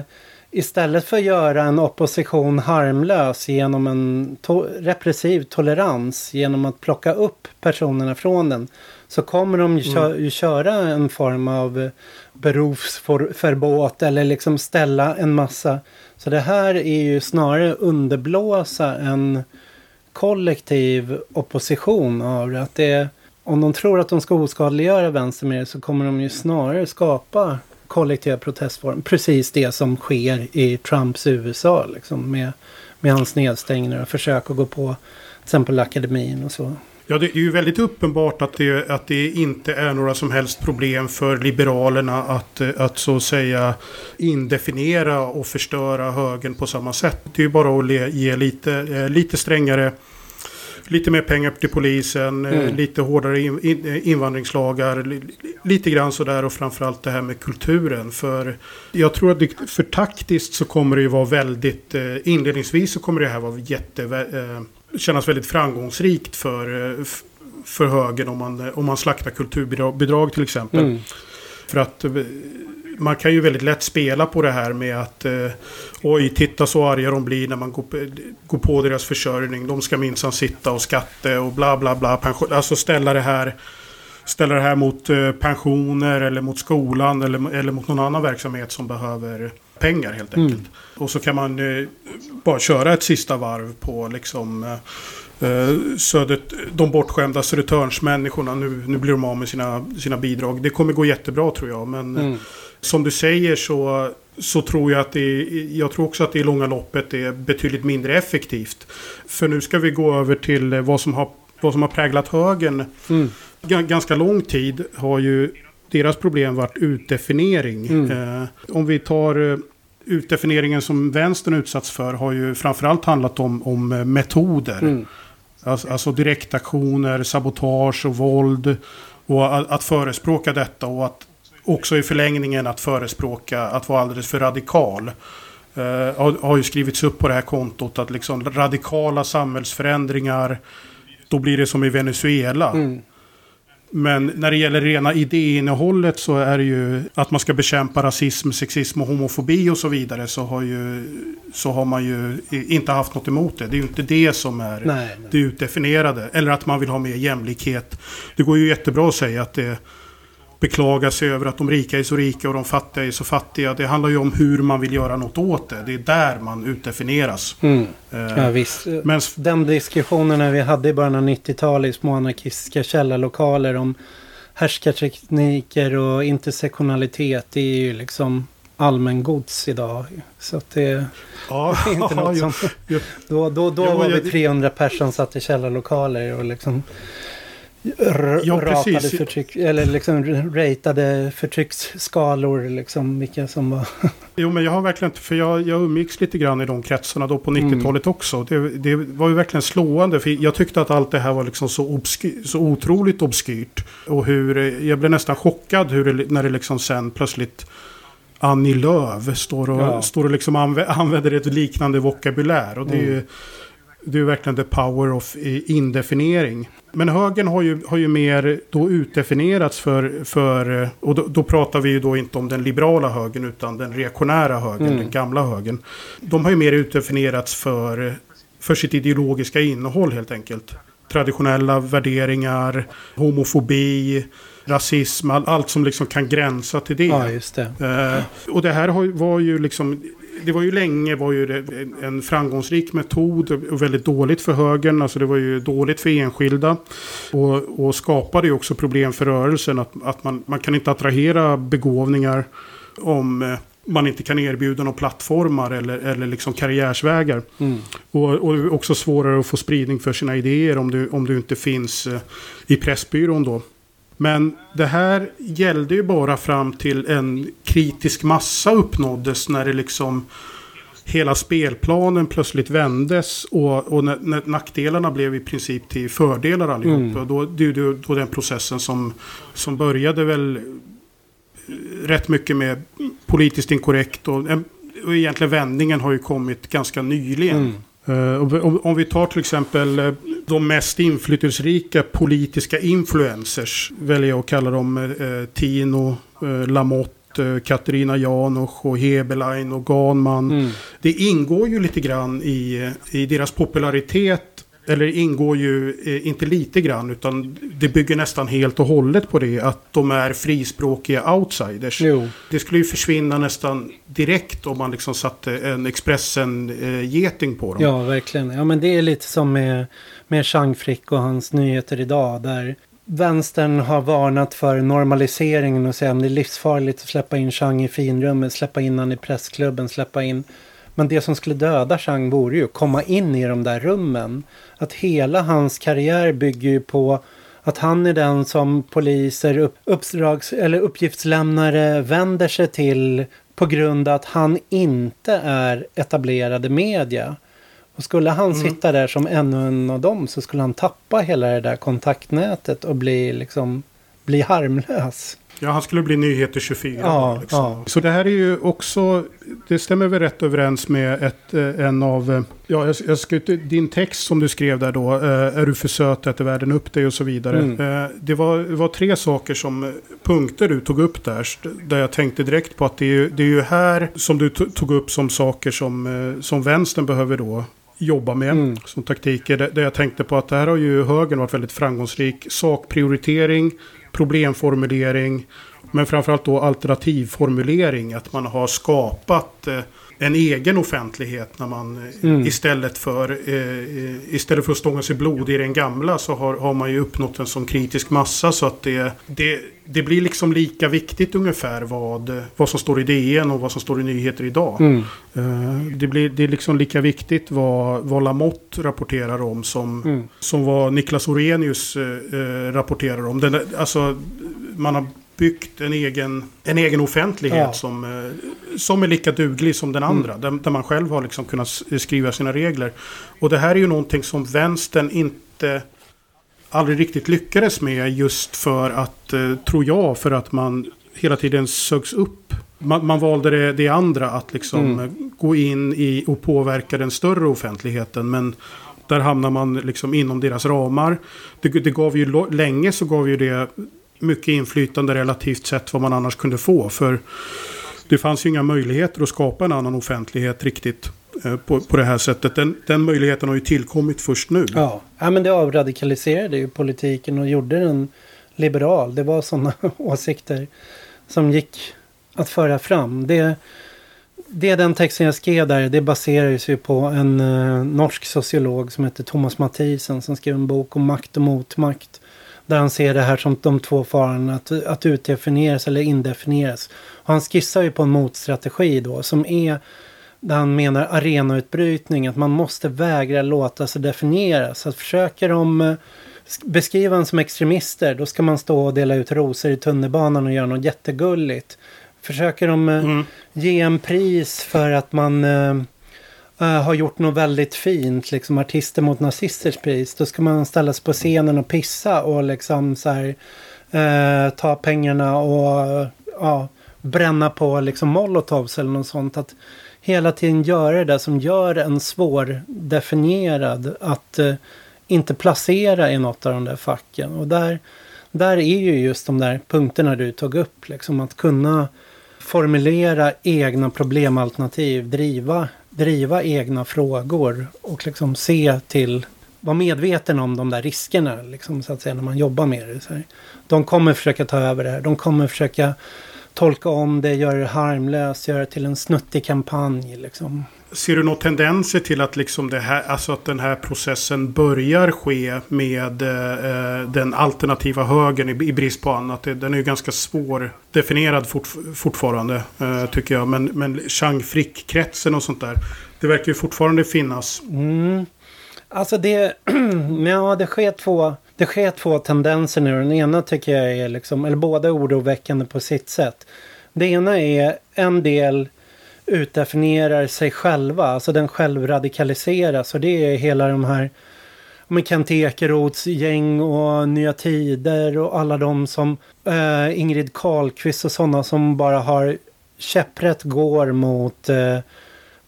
istället för att göra en opposition harmlös genom en to- repressiv tolerans, genom att plocka upp personerna från den, så kommer de ju, kö- ju köra en form av berufsförbåt eller liksom ställa en massa. Så det här är ju snarare underblåsa en kollektiv opposition av. Att det om de tror att de ska oskadliggöra vänster med det så kommer de ju snarare skapa kollektiva protestformer. Precis det som sker i Trumps USA liksom med, med hans nedstängningar och försök att gå på till exempel akademin och så. Ja, det är ju väldigt uppenbart att det, att det inte är några som helst problem för Liberalerna att, att så att säga indefiniera och förstöra högern på samma sätt. Det är ju bara att le, ge lite, eh, lite strängare Lite mer pengar till polisen, eh, Mm. lite hårdare in, eh, invandringslagar, li, li- lite grann sådär och framförallt det här med kulturen. För jag tror att det, för taktiskt så kommer det ju vara väldigt, eh, inledningsvis så kommer det här vara jätte, kännas väldigt framgångsrikt för, för högern om man, om man slaktar kulturbidrag bidrag till exempel. Mm. För att man kan ju väldigt lätt spela på det här med att eh, oj, titta så arga de blir när man går, på- går på deras försörjning. De ska minsann sitta och skatta och bla bla bla. Pension, alltså ställa det här ställa det här mot eh, pensioner eller mot skolan eller, eller mot någon annan verksamhet som behöver pengar helt enkelt. Och så kan man eh, bara köra ett sista varv på liksom eh, eh, södet, de bortskämda Södertörnsmänniskorna. Nu, nu blir de av med sina, sina bidrag. Det kommer gå jättebra tror jag. Men Mm. Som du säger så, så tror jag att det är, jag tror också att det i långa loppet är betydligt mindre effektivt. För nu ska vi gå över till vad som har, vad som har präglat högern Mm. Ga- ganska lång tid har ju deras problem varit utdefiniering. Mm. Eh, om vi tar eh, utdefinieringen som vänstern utsatts för har ju framförallt handlat om, om eh, metoder. Mm. Alltså, alltså direktaktioner, sabotage och våld. Och att, att förespråka detta och att också i förlängningen att förespråka att vara alldeles för radikal. Eh, har, har ju skrivits upp på det här kontot att liksom radikala samhällsförändringar då blir det som i Venezuela. Mm. Men när det gäller rena idéinnehållet så är det ju att man ska bekämpa rasism, sexism och homofobi och så vidare. Så har, ju, så har man ju inte haft något emot det. Det är ju inte det som är Nej, nej. det utdefinierade. Eller att man vill ha mer jämlikhet. Det går ju jättebra att säga att det beklagar sig över att de rika är så rika och de fattiga är så fattiga. Det handlar ju om hur man vill göra något åt det. Det är där man utdefinieras. Mm. Eh, Ja, visst. Men Den diskussionen vi hade i början av 90-talet i små anarkistiska källarlokaler om härskartekniker och intersektionalitet. Det är ju liksom allmängods idag. Så att det ja, är inte något ja, som... ja. Då, då, då Jo, var vi 300 personer satt i källarlokaler och liksom ja, ratade förtryck, eller liksom ratade förtrycksskalor, liksom vilka som var... jo, men jag har verkligen inte, för jag, jag umgicks lite grann i de kretsarna då på 90-talet mm. också. Det, det, var ju verkligen slående, för jag tyckte att allt det här var liksom så, obsky, så otroligt obskyrt. Och hur, jag blev nästan chockad hur det, när det liksom sen plötsligt Annie Lööf står och, ja. står och liksom använder ett liknande vokabulär. Och det är ju mm. Det är verkligen the power of indefiniering. Men högern har ju, har ju mer då utdefinierats för, för och då, då, pratar vi ju då inte om den liberala högern utan den reaktionära högern, mm. den gamla högern. De har ju mer utdefinierats för, för sitt ideologiska innehåll helt enkelt. Traditionella värderingar, homofobi, rasism, all, allt som liksom kan gränsa till det. Ja, just det. Eh, och det här var ju liksom det var ju länge var ju en framgångsrik metod och väldigt dåligt för högern. Alltså det var ju dåligt för enskilda. Och, och skapade ju också problem för rörelsen. Att, att man, man kan inte attrahera begåvningar om eh, man inte kan erbjuda några plattformar eller, eller liksom karriärsvägar. Mm. Och, och också svårare att få spridning för sina idéer om du, om du inte finns eh, i Pressbyrån då. Men det här gällde ju bara fram till en kritisk massa uppnåddes när det liksom hela spelplanen plötsligt vändes och, och när, när nackdelarna blev i princip till fördelar allihop. Mm. Då, det är då den processen som, som började väl rätt mycket med politiskt inkorrekt och, och egentligen vändningen har ju kommit ganska nyligen. Mm. Uh, om vi tar till exempel uh, de mest inflytelserika politiska influencers. Väljer jag att kalla dem uh, Tino, Lamotte, Katarina Janosch och Hebelein och Ganman. Mm. Det ingår ju lite grann i, i deras popularitet eller ingår ju eh, inte lite grann utan det bygger nästan helt och hållet på det att de är frispråkiga outsiders. Jo. Det skulle ju försvinna nästan direkt om man liksom satte en Expressen-geting på dem. Ja, verkligen. Ja, men det är lite som med, med Chang Frick och hans nyheter idag där vänstern har varnat för normaliseringen och säger att det är livsfarligt att släppa in Chang i finrummet, släppa in han i pressklubben, släppa in men det som skulle döda Chang vore ju att komma in i de där rummen. Att hela hans karriär bygger ju på att han är den som poliser, upp, uppdrags, eller uppgiftslämnare vänder sig till på grund av att han inte är etablerade media. Och skulle han mm. sitta där som ännu en av dem så skulle han tappa hela det där kontaktnätet och bli liksom bli harmlös. Ja, han skulle bli nyheter 24. Ja, liksom. ja. Så det här är ju också, det stämmer väl rätt överens med ett, eh, en av, eh, ja, jag, jag ska, din text som du skrev där då, eh, är du för söt, äter världen upp dig och så vidare. Mm. Det, var, det var tre saker som, punkter du tog upp där, där jag tänkte direkt på att det är, det är ju här som du tog upp som saker som, som vänstern behöver då jobba med mm. som taktiker. Där jag tänkte på att det här har ju högern varit väldigt framgångsrik. Sakprioritering, problemformulering, men framförallt då alternativformulering. Att man har skapat eh, en egen offentlighet när man eh, mm. istället för eh, istället för att stånga sig blod i den gamla så har, har man ju uppnått en sån kritisk massa så att det, det, det blir liksom lika viktigt ungefär vad, vad som står i DN och vad som står i nyheter idag. Mm. Eh, det, blir, det är liksom lika viktigt vad, vad Lamotte rapporterar om som, mm. som vad Niklas Orenius eh, eh, rapporterar om. Den, alltså, man har byggt en egen, en egen offentlighet ja. som, eh, som är lika duglig som den andra. Mm. Där, där, man själv har liksom kunnat skriva sina regler. Och det här är ju någonting som vänstern inte aldrig riktigt lyckades med just för att, eh, tror jag, för att man hela tiden sögs upp. Man, man valde det, det, andra, att liksom mm. gå in i och påverka den större offentligheten. Men där hamnar man liksom inom deras ramar. Det, det gav ju länge så gav ju det mycket inflytande relativt sett vad man annars kunde få. För det fanns ju inga möjligheter att skapa en annan offentlighet riktigt eh, på, på det här sättet. Den, den möjligheten har ju tillkommit först nu. Ja. ja, men det avradikaliserade ju politiken och gjorde den liberal. Det var sådana åsikter som gick att föra fram. Det, det den texten jag skrev där, det baserar ju på en uh, norsk sociolog som heter Thomas Mathisen som skrev en bok om makt och motmakt. Där han ser det här som de två farorna att, att utdefinieras eller indefinieras. Och han skissar ju på en motstrategi då som är där han menar arenautbrytning. Att man måste vägra låta sig definieras. Att försöker de beskriva en som extremister, då ska man stå och dela ut rosor i tunnelbanan och göra något jättegulligt. Försöker de eh, mm. ge en pris för att man uh, har gjort något väldigt fint, liksom artister mot nazisters pris, då ska man ställa sig på scenen och pissa och liksom så här uh, ta pengarna och uh, bränna på liksom molotovs eller något sånt. Att hela tiden göra det som gör en svårdefinierad att eh, inte placera i något av de där facken. Och där, där är ju just de där punkterna du tog upp. Liksom att kunna formulera egna problemalternativ, driva, driva egna frågor och liksom se till, vara medveten om de där riskerna liksom, så att säga, när man jobbar med det. Så här. De kommer försöka ta över det här, de kommer försöka tolka om det, göra det harmlöst, göra det till en snuttig kampanj. Liksom. Ser du några tendenser till att, liksom det här, alltså att den här processen börjar ske med eh, eh den alternativa högern i, i, brist på annat? Den är ju ganska svårdefinierad fort, fortfarande eh, tycker jag. Men, men Chang Frick-kretsen och sånt där. Det verkar ju fortfarande finnas. Mm. Alltså det, ja, det sker två det sker två tendenser nu. Den ena tycker jag är liksom, eller båda är oroväckande på sitt sätt. Det ena är en del utdefinierar sig själva, alltså den självradikaliseras och det är hela de här med Kent Ekeroths gäng och Nya Tider och alla de som eh, Ingrid Carlqvist och sådana som bara har käpprätt går mot eh,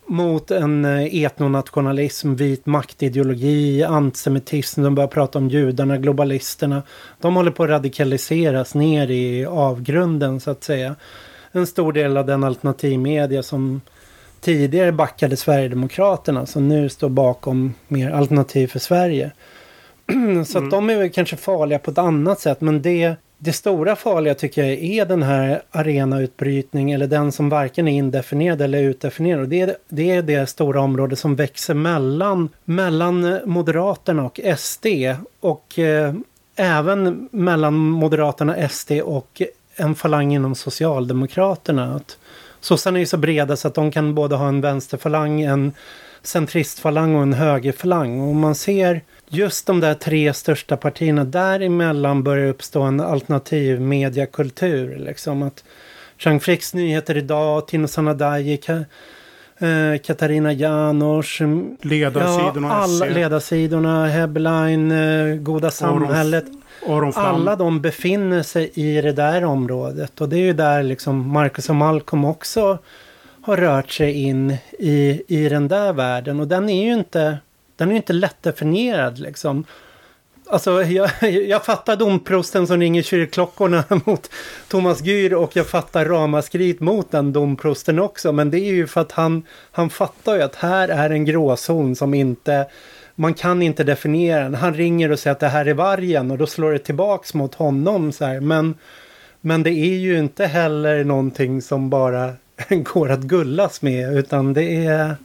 mot en eh, etnonationalism, vit maktideologi, antisemitism. De börjar prata om judarna, globalisterna. De håller på att radikaliseras ner i avgrunden så att säga. En stor del av den alternativmedia som tidigare backade Sverigedemokraterna som nu står bakom mer alternativ för Sverige. så mm. de är väl kanske farliga på ett annat sätt men det det stora farliga tycker jag är den här arenautbrytning eller den som varken är indefinierad eller utdefinierad. Och det, är, det är det stora område som växer mellan, mellan Moderaterna och SD och eh, även mellan Moderaterna, SD och en falang inom Socialdemokraterna. Att sossarna är ju så breda så att de kan både ha en vänsterfalang, en centristfalang och en högerfalang. Och man ser just de där tre största partierna, däremellan börjar uppstå en alternativ mediakultur. Liksom att Jean Fricks nyheter idag, Tino Sanadaji, eh, Katarina Janouch. Ledarsidorna. Ja, alla ledarsidorna, Headline, eh, Goda samhället. Aron alla de befinner sig i det där området. Och det är ju där liksom Marcus och Malcolm också har rört sig in i, i den där världen. Och den är ju inte den är inte lättdefinierad liksom. Alltså jag, jag fattar domprosten som ringer kyrkklockorna mot Thomas Gyr och jag fattar ramaskrit mot den domprosten också. Men det är ju för att han, han fattar ju att här är en gråzon som inte, man kan inte definiera den. Han ringer och säger att det här är vargen och då slår det tillbaks mot honom så här. Men, men det är ju inte heller någonting som bara går att gullas med utan det är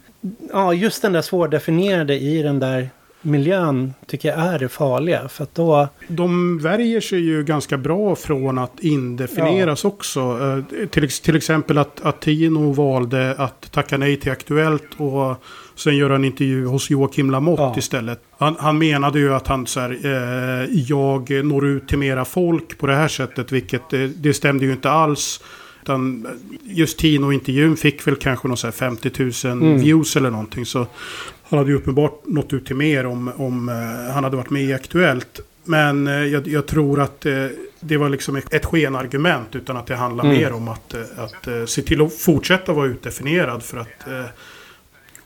ja, just den där svårdefinierade i den där miljön tycker jag är det farliga. För att då... De värjer sig ju ganska bra från att indefinieras ja. också. Eh, till, till exempel att, att Tino valde att tacka nej till Aktuellt och sen göra en intervju hos Joakim Lamotte ja. istället. Han, han, menade ju att han så här, eh, jag når ut till mera folk på det här sättet, vilket eh, det stämde ju inte alls. Utan just Tino-intervjun fick väl kanske någon 50 000 mm. views eller någonting. Så han hade ju uppenbart nått ut till mer om, om uh, han hade varit med i Aktuellt. Men uh, jag, jag, tror att uh, det var liksom ett, skenargument. Utan att det handlar mm. mer om att, att se till att fortsätta vara utdefinierad. För att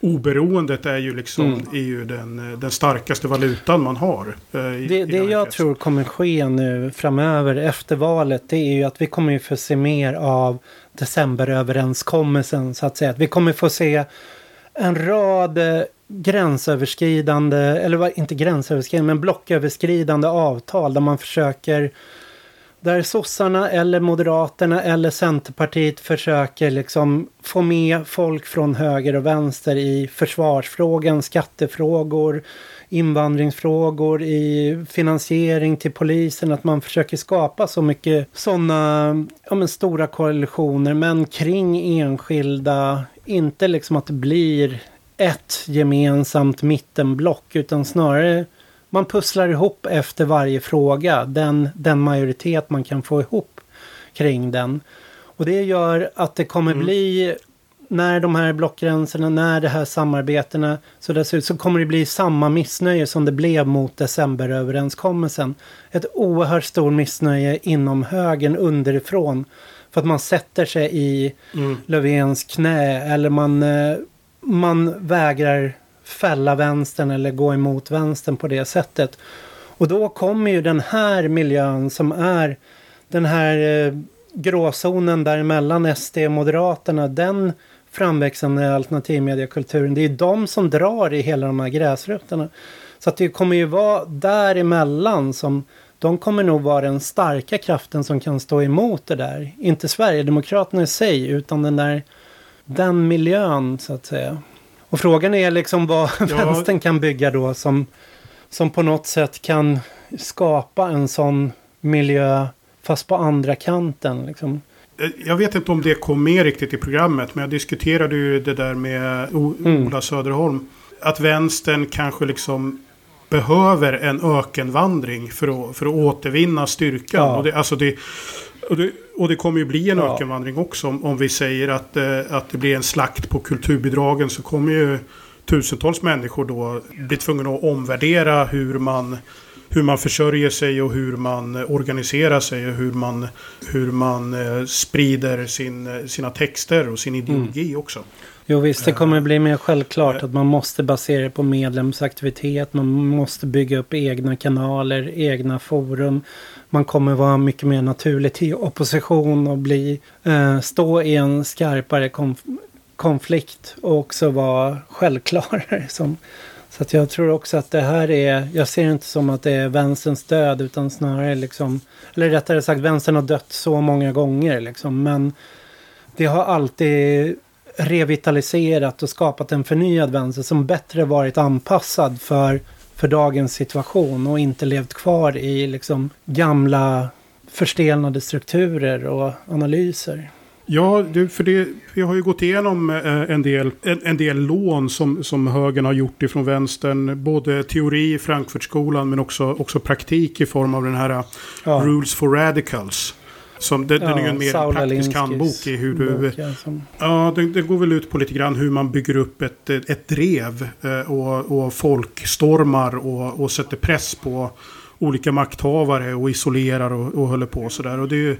oberoendet är ju liksom mm. är ju den, den starkaste valutan man har. Eh, I, det det jag tror kommer ske nu framöver efter valet det är ju att vi kommer ju få se mer av decemberöverenskommelsen så att säga. Att vi kommer få se en rad eh, gränsöverskridande, eller inte gränsöverskridande, men blocköverskridande avtal där man försöker där sossarna eller moderaterna eller Centerpartiet försöker liksom få med folk från höger och vänster i försvarsfrågan, skattefrågor, invandringsfrågor, i finansiering till polisen. Att man försöker skapa så mycket sådana ja, stora koalitioner men kring enskilda. Inte liksom att det blir ett gemensamt mittenblock utan snarare man pusslar ihop efter varje fråga den, den majoritet man kan få ihop kring den. Och det gör att det kommer mm. bli när de här blockgränserna, när det här samarbetena ser ut så kommer det bli samma missnöje som det blev mot decemberöverenskommelsen. Ett oerhört stort missnöje inom högern underifrån. För att man sätter sig i mm. Löfvens knä eller man, eh, man vägrar fälla vänstern eller gå emot vänstern på det sättet. Och då kommer ju den här miljön som är den här eh, gråzonen däremellan SD och Moderaterna, den framväxande alternativmediekulturen, det är de som drar i hela de här gräsrötterna. Så att det kommer ju vara däremellan som de kommer nog vara den starka kraften som kan stå emot det där. Inte Sverigedemokraterna i sig, utan den där den miljön så att säga. Och frågan är liksom vad ja. vänstern kan bygga då som, som på något sätt kan skapa en sån miljö fast på andra kanten. Liksom. Jag vet inte om det kom med riktigt i programmet, men jag diskuterade ju det där med o mm. Ola Söderholm. Att vänstern kanske liksom behöver en ökenvandring för att, för att återvinna styrkan. Ja. Och, det, alltså det, och, det, och det kommer ju bli en ja. ökenvandring också. Om, om vi säger att, eh, att det blir en slakt på kulturbidragen så kommer ju tusentals människor då bli tvungna att omvärdera hur man hur man försörjer sig och hur man organiserar sig och hur man, hur man eh, sprider sin, sina texter och sin ideologi mm. också. Jo visst, det kommer bli mer självklart att man måste basera det på medlemsaktivitet. Man måste bygga upp egna kanaler, egna forum. Man kommer vara mycket mer naturligt i opposition och bli, eh, stå i en skarpare konf konflikt och också vara självklarare som så att jag tror också att det här är, jag ser det inte som att det är vänsterns död utan snarare liksom, eller rättare sagt vänstern har dött så många gånger liksom, men det har alltid revitaliserat och skapat en förnyad vänster som bättre varit anpassad för, för dagens situation och inte levt kvar i liksom gamla förstelnade strukturer och analyser. Ja, för det, vi har ju gått igenom eh, en del, en, en, del lån som, som högern har gjort ifrån vänstern. Både teori i Frankfurtskolan men också, också praktik i form av den här ja. Rules for Radicals. Som, det, ja, den är ju en mer Saul praktisk handbok i hur du... Bok, ja, som... ja det, det, går väl ut på lite grann hur man bygger upp ett, ett drev eh, och, och folkstormar och, och sätter press på olika makthavare och isolerar och, och håller på sådär. Och det är ju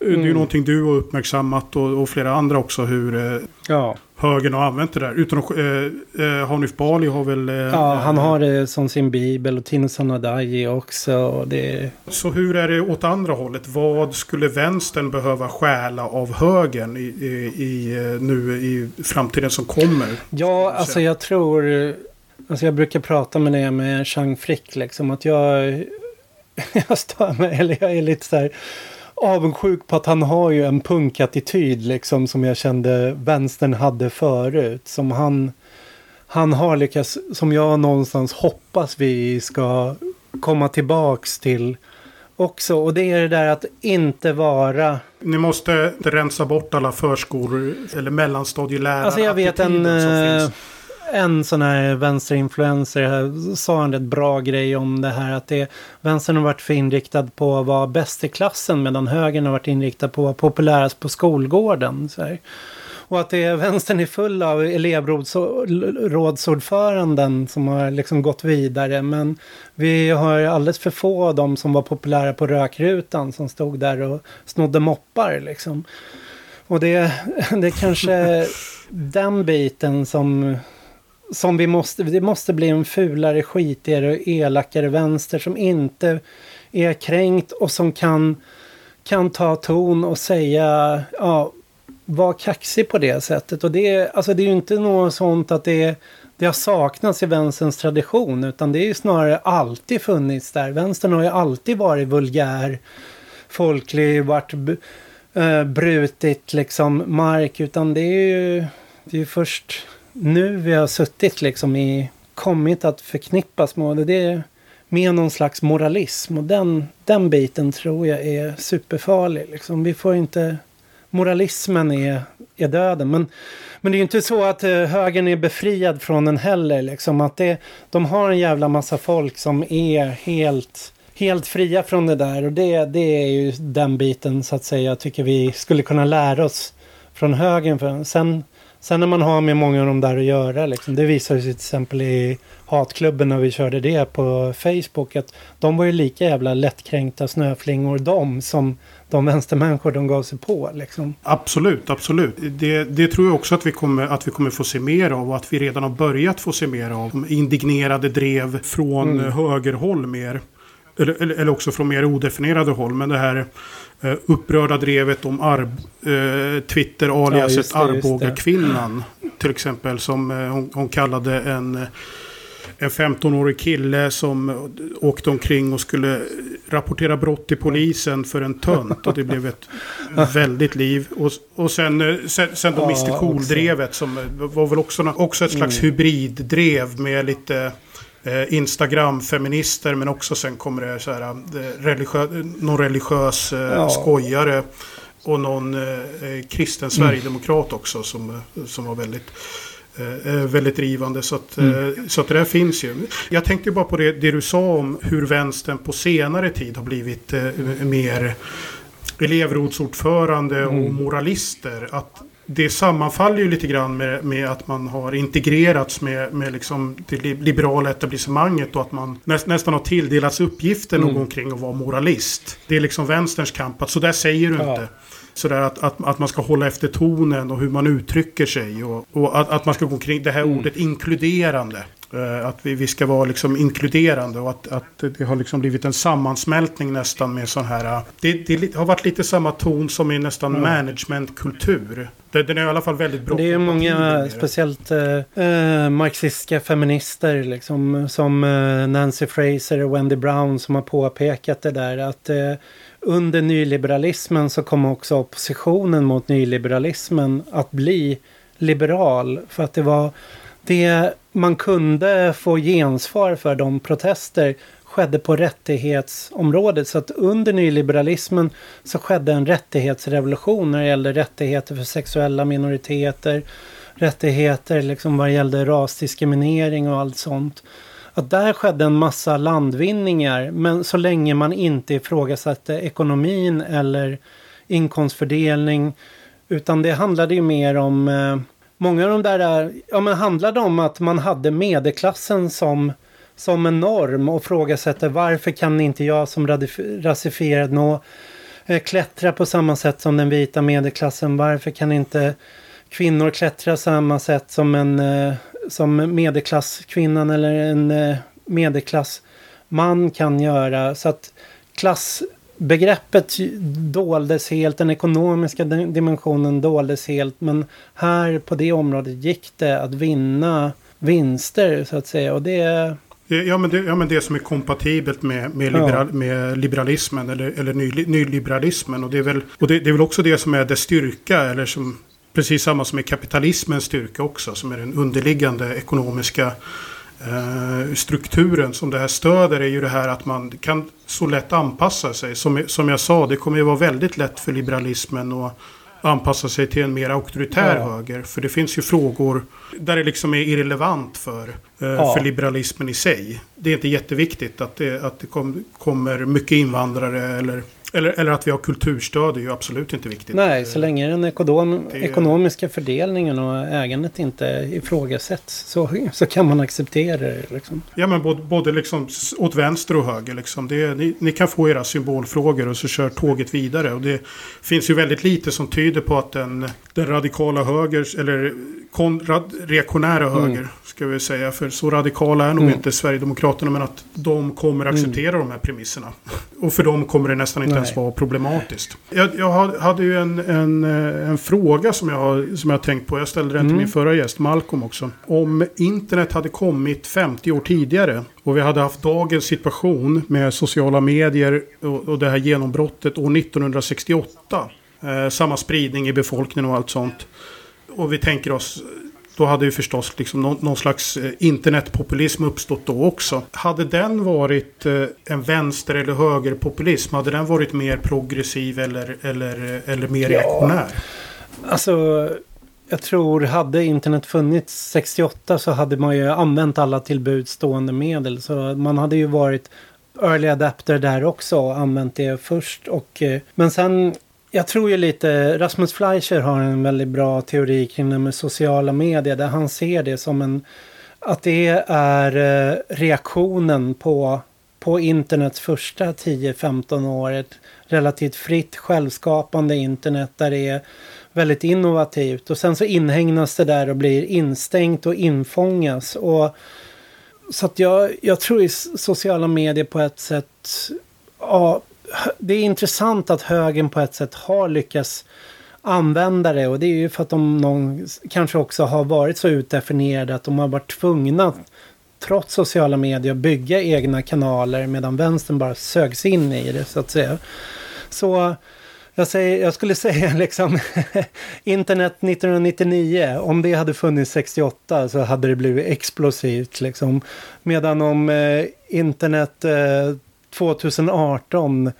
Mm. Det är ju mm. någonting du har uppmärksammat och, och flera andra också hur eh, ja. högern har använt det där. Utan eh, eh, Hanif Bali har väl... Eh, ja, han har det som sin bibel och Tino Sanadaji också. Och det... Så hur är det åt andra hållet? Vad skulle vänstern behöva stjäla av högern i, i, i eh, nu i framtiden som kommer? Ja, alltså jag tror... Alltså jag brukar prata med det med Chang Frick liksom. Att jag... jag stör mig, eller jag är lite så här avundsjuk på att han har ju en punkattityd liksom som jag kände vänstern hade förut. Som han, han har lyckats, som jag någonstans hoppas vi ska komma tillbaks till också. Och det är det där att inte vara... Ni måste rensa bort alla förskolor eller mellanstadielärare. Alltså jag vet en en sån här vänsterinfluencer sa en rätt bra grej om det här att det, vänstern har varit för inriktad på att vara bäst i klassen medan högern har varit inriktad på att vara populärast på skolgården. Och att det är, vänstern är full av elevrådsordföranden som har liksom gått vidare. Men vi har alldeles för få av dem som var populära på rökrutan som stod där och snodde moppar liksom. Och det, det är kanske den biten som som vi måste, det måste bli en fulare, skitigare och elakare vänster som inte är kränkt och som kan, kan ta ton och säga, ja, var kaxig på det sättet. Och det, alltså det är ju inte något sånt att det, det har saknats i vänsterns tradition utan det är ju snarare alltid funnits där. Vänstern har ju alltid varit vulgär, folklig, varit äh, eh, brutit liksom mark utan det är ju det är ju först nu vi har suttit liksom i, kommit att förknippas med det. är med någon slags moralism och den, den biten tror jag är superfarlig. Liksom. Vi får inte, moralismen är, är döden. Men, men det är ju inte så att eh, högern är befriad från den heller. Liksom. Att det, de har en jävla massa folk som är helt, helt fria från det där. Och det, det är ju den biten så att säga jag tycker vi skulle kunna lära oss från högern. Sen, sen när man har med många av dem där att göra, liksom, det visar sig till exempel i hatklubben när vi körde det på Facebook, att de var ju lika jävla lättkränkta snöflingor de som de vänstermänniskor de gav sig på. Liksom. Absolut, absolut. Det, det tror jag också att vi, kommer, att vi kommer få se mer av och att vi redan har börjat få se mer av. Indignerade drev från mm. högerhåll mer. Eller, eller, eller, också från mer odefinierade håll. Men det här eh, upprörda drevet om Arb, eh, Twitter aliaset ja, Arboga-kvinnan. Till exempel som eh, hon, hon, kallade en en 15-årig kille som åkte omkring och skulle rapportera brott till polisen för en tönt. Och det blev ett väldigt liv. Och, och sen, sen, sen då Mr Cool-drevet som var väl också, också ett slags mm. hybriddrev med lite Instagram-feminister. Men också sen kommer det så här, eh, religiö någon religiös eh, ja. skojare. Och någon eh, kristen mm. sverigedemokrat också som, som var väldigt Eh, eh, väldigt drivande. Så att, mm. Eh, så att det där finns ju. Jag tänkte bara på det, det du sa om hur vänstern på senare tid har blivit eh, mer elevrådsordförande mm. och moralister. Att det sammanfaller ju lite grann med, med att man har integrerats med, med liksom det liberala etablissemanget och att man näst, nästan har tilldelats uppgiften mm. någon kring att vara moralist. Det är liksom vänsterns kamp, att så där säger du ja. inte. Sådär att, att, att man ska hålla efter tonen och hur man uttrycker sig. Och, och att, att man ska gå omkring det här mm. ordet inkluderande. Uh, att vi, vi ska vara liksom inkluderande och att, att det har liksom blivit en sammansmältning nästan med sån här... Uh, det, det, har varit lite samma ton som i nästan mm. managementkultur. Den är i alla fall väldigt bra. Det är många, speciellt uh, marxistiska feminister liksom, som Nancy Fraser och Wendy Brown som har påpekat det där. att under nyliberalismen så kom också oppositionen mot nyliberalismen att bli liberal. För att det var det man kunde få gensvar för de protester skedde på rättighetsområdet. Så att under nyliberalismen så skedde en rättighetsrevolution när det gällde rättigheter för sexuella minoriteter, rättigheter liksom vad gällde rasdiskriminering och allt sånt att där skedde en massa landvinningar. Men så länge man inte ifrågasatte ekonomin eller inkomstfördelning. Utan det handlade ju mer om eh, Många av de där eh, ja, men handlade om att man hade medelklassen som, som en norm och frågasätter varför kan inte jag som rasifierad nå eh, klättra på samma sätt som den vita medelklassen? Varför kan inte kvinnor klättra samma sätt som en eh, som medelklasskvinnan eller en medelklassman kan göra. Så att klass klassbegreppet doldes helt, den ekonomiska dimensionen doldes helt. Men här på det området gick det att vinna vinster så att säga. Och det Ja men, det, ja, men det som är kompatibelt med, med, liberal, ja. med liberalismen eller, eller ny, nyliberalismen. Och, det är, väl, och det, det, är väl också det som är dess styrka. Eller som Precis samma som är kapitalismens styrka också, som är den underliggande ekonomiska strukturen som det här stöder är ju det här att man kan så lätt anpassa sig. Som, som jag sa, det kommer ju vara väldigt lätt för liberalismen att anpassa sig till en mer auktoritär ja. höger. För det finns ju frågor där det liksom är irrelevant för, eh, ja. för liberalismen i sig. Det är inte jätteviktigt att det, att det kom, kommer mycket invandrare eller eller, eller att vi har kulturstöd är ju absolut inte viktigt. Nej, så länge den ekonom, det... ekonomiska fördelningen och ägandet inte ifrågasätts så, så kan man acceptera det. Liksom. Ja, men både, både liksom åt vänster och höger. Liksom. Det, ni, ni, kan få era symbolfrågor och så kör tåget vidare. Och det finns ju väldigt lite som tyder på att den, den radikala höger, eller kon, rad, reaktionära mm. höger, ska vi säga. För så radikala är nog mm. inte Sverigedemokraterna, men att de kommer acceptera mm. de här premisserna. Och för dem kommer det nästan inte ens vara problematiskt. Jag, jag hade ju en, en, eh, en, fråga som jag, som jag tänkt på. Jag ställde den till min mm. förra gäst, Malcolm också. Om internet hade kommit 50 år tidigare och vi hade haft dagens situation med sociala medier och, och det här genombrottet år 1968. Eh, samma spridning i befolkningen och allt sånt. Och vi tänker oss då hade ju förstås liksom någon, någon, slags eh, internetpopulism uppstått då också. Hade den varit eh, en vänster eller högerpopulism, hade den varit mer progressiv eller, eller, eller mer reaktionär? Alltså, jag tror hade internet funnits 68 så hade man ju använt alla tillbudstående medel. Så man hade ju varit early adapter där också och använt det först. Och, eh, men sen, jag tror ju lite, Rasmus Fleischer har en väldigt bra teori kring det med sociala medier där han ser det som en, att det är eh, reaktionen på, på internets första 10-15 år. Ett relativt fritt självskapande internet där det är väldigt innovativt och sen så inhägnas det där och blir instängt och infångas. Och, så att jag, jag tror i sociala medier på ett sätt, ja, det är intressant att högen på ett sätt har lyckats använda det och det är ju för att de någon, kanske också har varit så utdefinierade att de har varit tvungna trots sociala medier att bygga egna kanaler medan vänstern bara sögs in i det så att säga. Så jag, säger, jag skulle säga liksom internet 1999, om det hade funnits 68 så hade det blivit explosivt liksom. Medan om eh, internet eh, 2018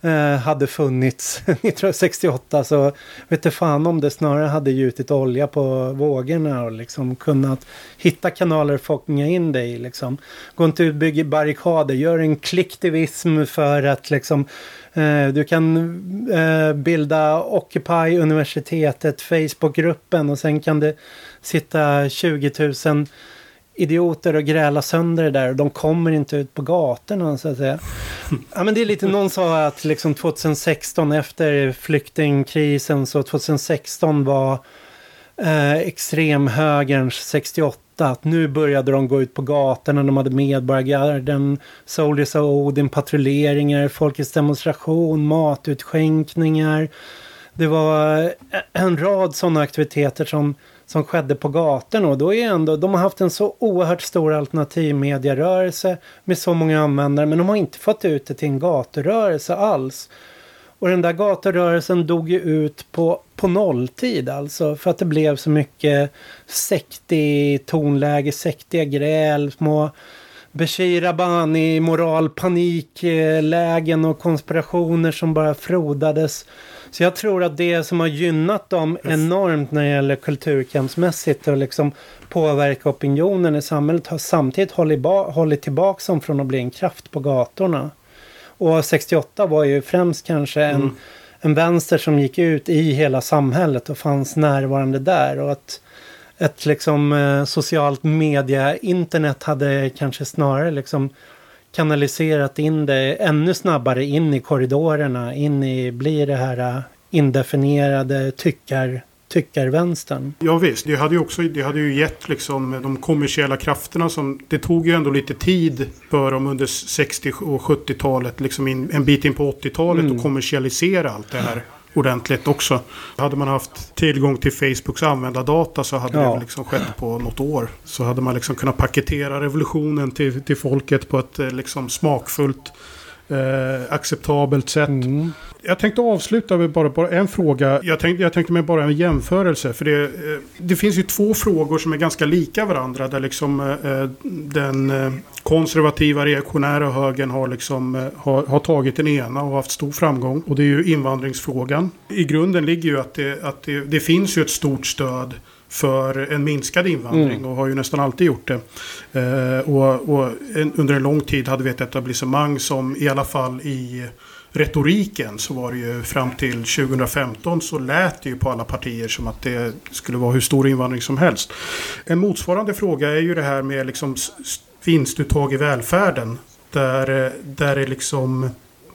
eh, hade funnits 1968 så vet du fan om det snarare hade gjutit olja på vågorna och liksom kunnat hitta kanaler att fånga in dig liksom. Gå inte ut och bygg barrikader, gör en klicktivism för att liksom Eh, du kan eh, bilda Occupy universitetet, Facebookgruppen och sen kan det sitta 20 000 idioter och gräla sönder det där och de kommer inte ut på gatorna så att säga. Ja men det är lite, någon sa att liksom 2016 efter flyktingkrisen så 2016 var eh, extremhögerns 68 att nu började de gå ut på gatorna, de hade medborgargarden, Soldiers of Odin, patrulleringar, folkets demonstration, matutskänkningar. Det var eh, en rad sådana aktiviteter som, som skedde på gatorna och då är ändå, de har haft en så oerhört stor alternativmedierörelse med så många användare men de har inte fått ut det till en gaturörelse alls. Och den där gaturörelsen dog ju ut på, på nolltid alltså. För att det blev så mycket sektig tonläge, sektiga gräl, små Bashir Abani moralpaniklägen och konspirationer som bara frodades. Så jag tror att det som har gynnat dem enormt när det gäller kulturkampsmässigt och liksom påverka opinionen i samhället har samtidigt hållit, hållit tillbaka dem från att bli en kraft på gatorna. Och 68 var ju främst kanske en, mm. en vänster som gick ut i hela samhället och fanns närvarande där. Och att ett liksom eh, socialt media, internet hade kanske snarare liksom kanaliserat in det ännu snabbare in i korridorerna, in i, blir det här eh, indefinierade tyckar tyckarvänstern. Ja visst, det hade ju också det hade ju gett liksom de kommersiella krafterna som det tog ju ändå lite tid för dem under 60 och 70-talet, liksom in, en bit in på 80-talet mm. att kommersialisera allt det här ordentligt också. Hade man haft tillgång till Facebooks användardata så hade ja. det liksom skett på något år. Så hade man liksom kunnat paketera revolutionen till, till folket på ett eh, liksom smakfullt eh, acceptabelt sätt. Mm. Jag tänkte avsluta med bara, bara en fråga. Jag tänkte, jag tänkte med bara en jämförelse. För det, eh, det finns ju två frågor som är ganska lika varandra. Där liksom eh, den eh, konservativa reaktionära högern har, liksom, eh, har, har, tagit den ena och haft stor framgång. Och det är ju invandringsfrågan. I grunden ligger ju att det, att det, det finns ju ett stort stöd för en minskad invandring mm. och har ju nästan alltid gjort det. Eh, och, och en, under en lång tid hade vi ett etablissemang som i alla fall i retoriken så var det ju fram till 2015 så lät det ju på alla partier som att det skulle vara hur stor invandring som helst. En motsvarande fråga är ju det här med liksom vinstuttag i välfärden. Där, där är liksom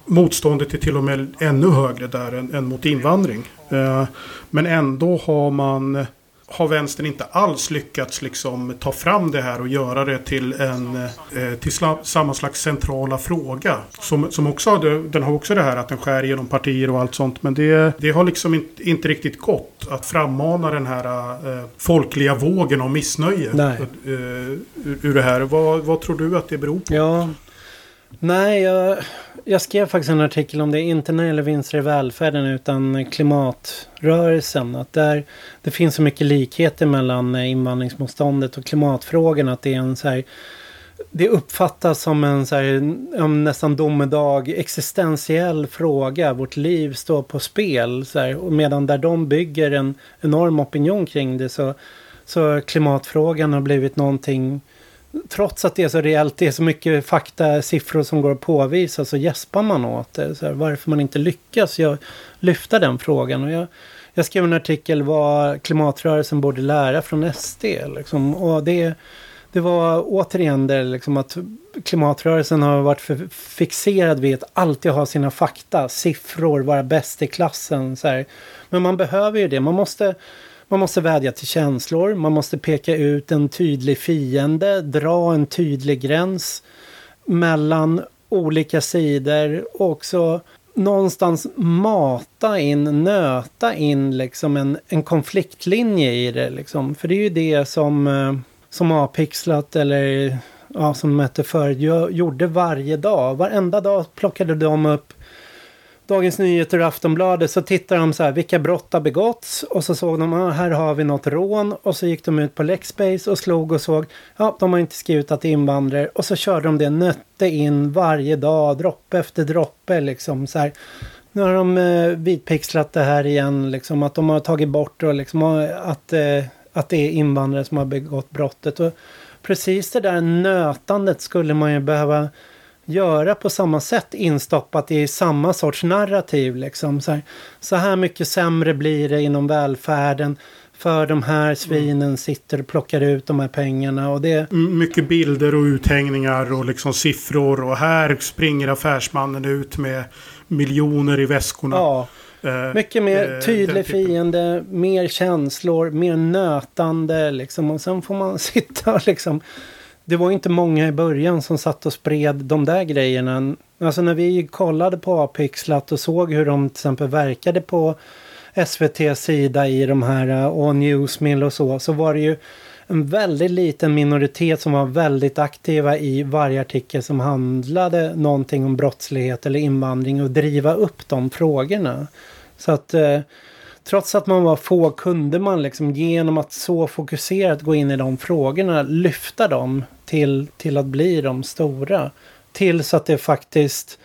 motståndet är till och med ännu högre där än, än mot invandring. Eh, men ändå har man har vänstern inte alls lyckats liksom ta fram det här och göra det till en eh, till samma slags centrala fråga. Som, som också har, den har också det här att den skär genom partier och allt sånt. Men det, det har liksom inte, inte riktigt gått att frammana den här eh, folkliga vågen av missnöje. Nej. Eh, ur, ur det här. Vad, vad tror du att det beror på? Ja, Nej, jag, jag skrev faktiskt en artikel om det, inte när det gäller vinster i välfärden utan klimatrörelsen. Att där, det finns så mycket likheter mellan eh, invandringsmotståndet och klimatfrågan att det är en så här det uppfattas som en så här, nästan domedag existentiell fråga. Vårt liv står på spel. Så här, och medan där de bygger en enorm opinion kring det så, så klimatfrågan har blivit någonting trots att det är så reellt, det är så mycket fakta, siffror som går att påvisa så gäspar man åt det. Så här, varför man inte lyckas jag, lyfta den frågan. Och jag, jag skrev en artikel vad klimatrörelsen borde lära från SD. Liksom, och det, det var återigen det liksom att klimatrörelsen har varit för fixerad vid att alltid ha sina fakta, siffror, vara bäst i klassen. Så här. Men man behöver ju det. Man måste man måste vädja till känslor, man måste peka ut en tydlig fiende, dra en tydlig gräns mellan olika sidor och också någonstans mata in, nöta in liksom en, en konfliktlinje i det. Liksom. För det är ju det som, eh, som A-pixlat eller ja, som de hette förr gjorde varje dag. Varenda dag plockade de upp Dagens Nyheter och Aftonbladet så tittade de så här, vilka brott har begåtts? Och så såg de, ah, här har vi något rån. Och så gick de ut på Lexbase och slog och såg, ja, de har inte skrivit att det är invandrare. Och så körde de det, nötte in varje dag, droppe efter droppe liksom så här. Nu har de eh, vitpixlat det här igen, liksom att de har tagit bort och liksom att, eh, att det är invandrare som har begått brottet. Och precis det där nötandet skulle man ju behöva göra på samma sätt instoppat i samma sorts narrativ. Liksom. Så, här, så här mycket sämre blir det inom välfärden för de här svinen sitter och plockar ut de här pengarna. Och det... Mycket bilder och uthängningar och liksom siffror. Och här springer affärsmannen ut med miljoner i väskorna. Ja. Eh, mycket mer eh, tydlig fiende, mer känslor, mer nötande liksom. Och sen får man sitta och liksom det var inte många i början som satt och spred de där grejerna. Alltså när vi kollade på Apixlat och såg hur de till exempel verkade på SVTs sida i de här eh, och Newsmill och så, så var det ju en väldigt liten minoritet som var väldigt aktiva i varje artikel som handlade någonting om brottslighet eller invandring och driva upp de frågorna. Så att eh, trots att man var få kunde man liksom genom att så fokuserat gå in i de frågorna lyfta dem till, till att bli de stora. Tills att det faktiskt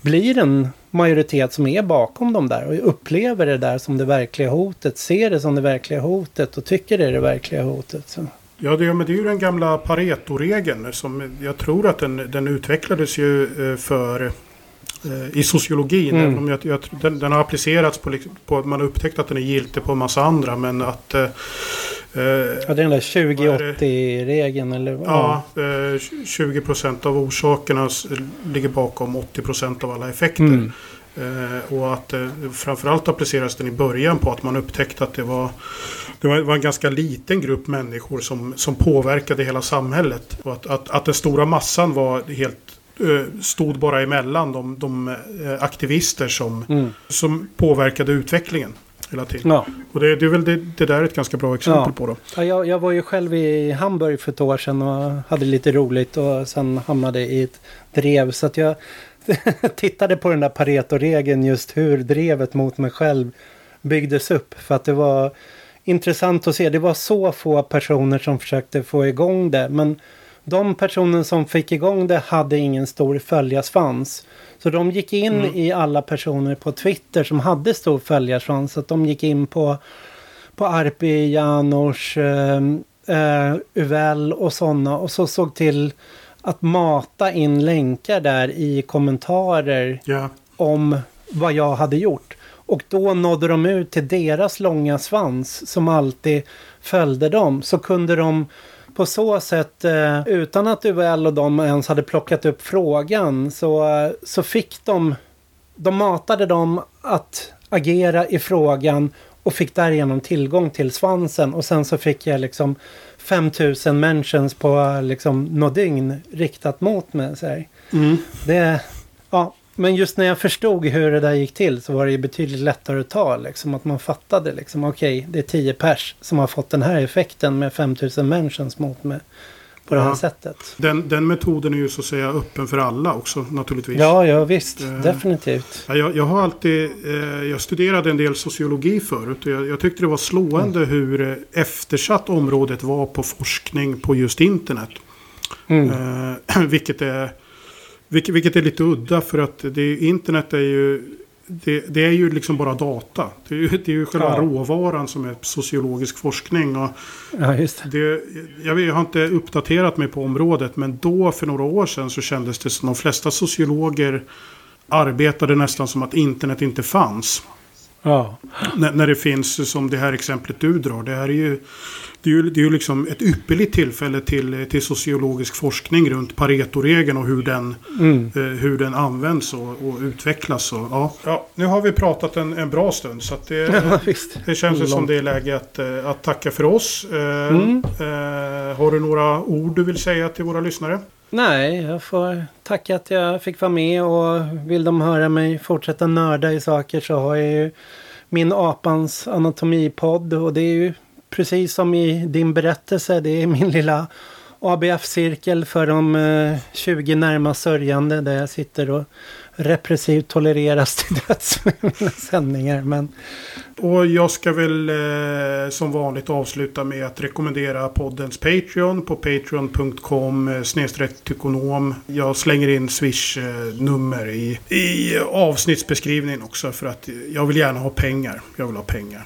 blir en majoritet som är bakom dem där och upplever det där som det verkliga hotet, ser det som det verkliga hotet och tycker det är det verkliga hotet. Så. Ja, det, men det är ju den gamla Pareto-regeln som jag tror att den, den utvecklades ju eh, för i sociologin. Mm. Om jag, jag, den, den, har applicerats på, liksom, på, man har upptäckt att den är giltig på en massa andra. Men att... Eh, eh ja, den där 20-80-regeln eller? Ja, eh, 20 procent av orsakerna ligger bakom 80 procent av alla effekter. Mm. Eh, och att eh, framförallt appliceras den i början på att man upptäckte att det var, det var, en ganska liten grupp människor som, som påverkade hela samhället. Och att, att, att den stora massan var helt Eh, stod bara emellan de, de eh, aktivister som, mm. som påverkade utvecklingen. Hela tiden. Ja. Och det, det är väl det, det där är ett ganska bra exempel ja. på. Då. Ja, jag, jag var ju själv i Hamburg för ett år sedan och hade lite roligt och sen hamnade i ett drev. Så att jag tittade på den där Pareto-regeln just hur drevet mot mig själv byggdes upp. För att det var intressant att se. Det var så få personer som försökte få igång det. Men de personer som fick igång det hade ingen stor följarsvans. Så de gick in mm. i alla personer på Twitter som hade stor följarsvans. Så att de gick in på, på Arpi, Janors, eh, eh, Uvel och sådana. Och så såg till att mata in länkar där i kommentarer yeah. om vad jag hade gjort. Och då nådde de ut till deras långa svans som alltid följde dem. Så kunde de på så sätt, eh, utan att UL och de ens hade plockat upp frågan, så, så fick de, de matade dem att agera i frågan och fick därigenom tillgång till svansen. Och sen så fick jag liksom 5000 mentions på liksom något dygn riktat mot mig. Mm. Det, ja, men just när jag förstod hur det där gick till så var det ju betydligt lättare att ta. Liksom, att man fattade liksom, okej, okay, det är 10 pers som har fått den här effekten med 5000 mentions mot mig. På det här sättet. Den, den metoden är ju så att säga öppen för alla också naturligtvis. Ja, ja visst. Eh, Definitivt. Jag, jag har alltid, eh, jag studerade en del sociologi förut. Och jag, jag tyckte det var slående mm. hur eftersatt området var på forskning på just internet. Mm. Eh, vilket, är, vilket, vilket är lite udda för att det, internet är ju det, det, är ju liksom bara data. Det är ju, det är ju själva ja. råvaran som är sociologisk forskning. Och ja, just det. jag, jag har inte uppdaterat mig på området. Men då för några år sedan så kändes det som de flesta sociologer arbetade nästan som att internet inte fanns. Ja. När, när, det finns som det här exemplet du drar. Det här är ju, det är ju, det är ju liksom ett ypperligt tillfälle till, till sociologisk forskning runt Pareto-regeln och hur den, mm. eh, hur den används och, och utvecklas. Och, ja. ja, nu har vi pratat en, en bra stund så det, ja, det känns Långt. som det är läge att, eh, att tacka för oss. Eh, mm. eh, har du några ord du vill säga till våra lyssnare? Nej, jag får tacka att jag fick vara med och vill de höra mig fortsätta nörda i saker så har jag ju min Apans anatomipodd och det är ju precis som i din berättelse, det är min lilla ABF-cirkel för de eh, 20 närmast sörjande där jag sitter och repressivt tolereras till döds med mina sändningar. Men... Och jag ska väl eh, som vanligt avsluta med att rekommendera poddens Patreon på patreon.com eh. Jag slänger in Swish-nummer eh, i, i avsnittsbeskrivningen också för att jag vill gärna ha pengar. Jag vill ha pengar.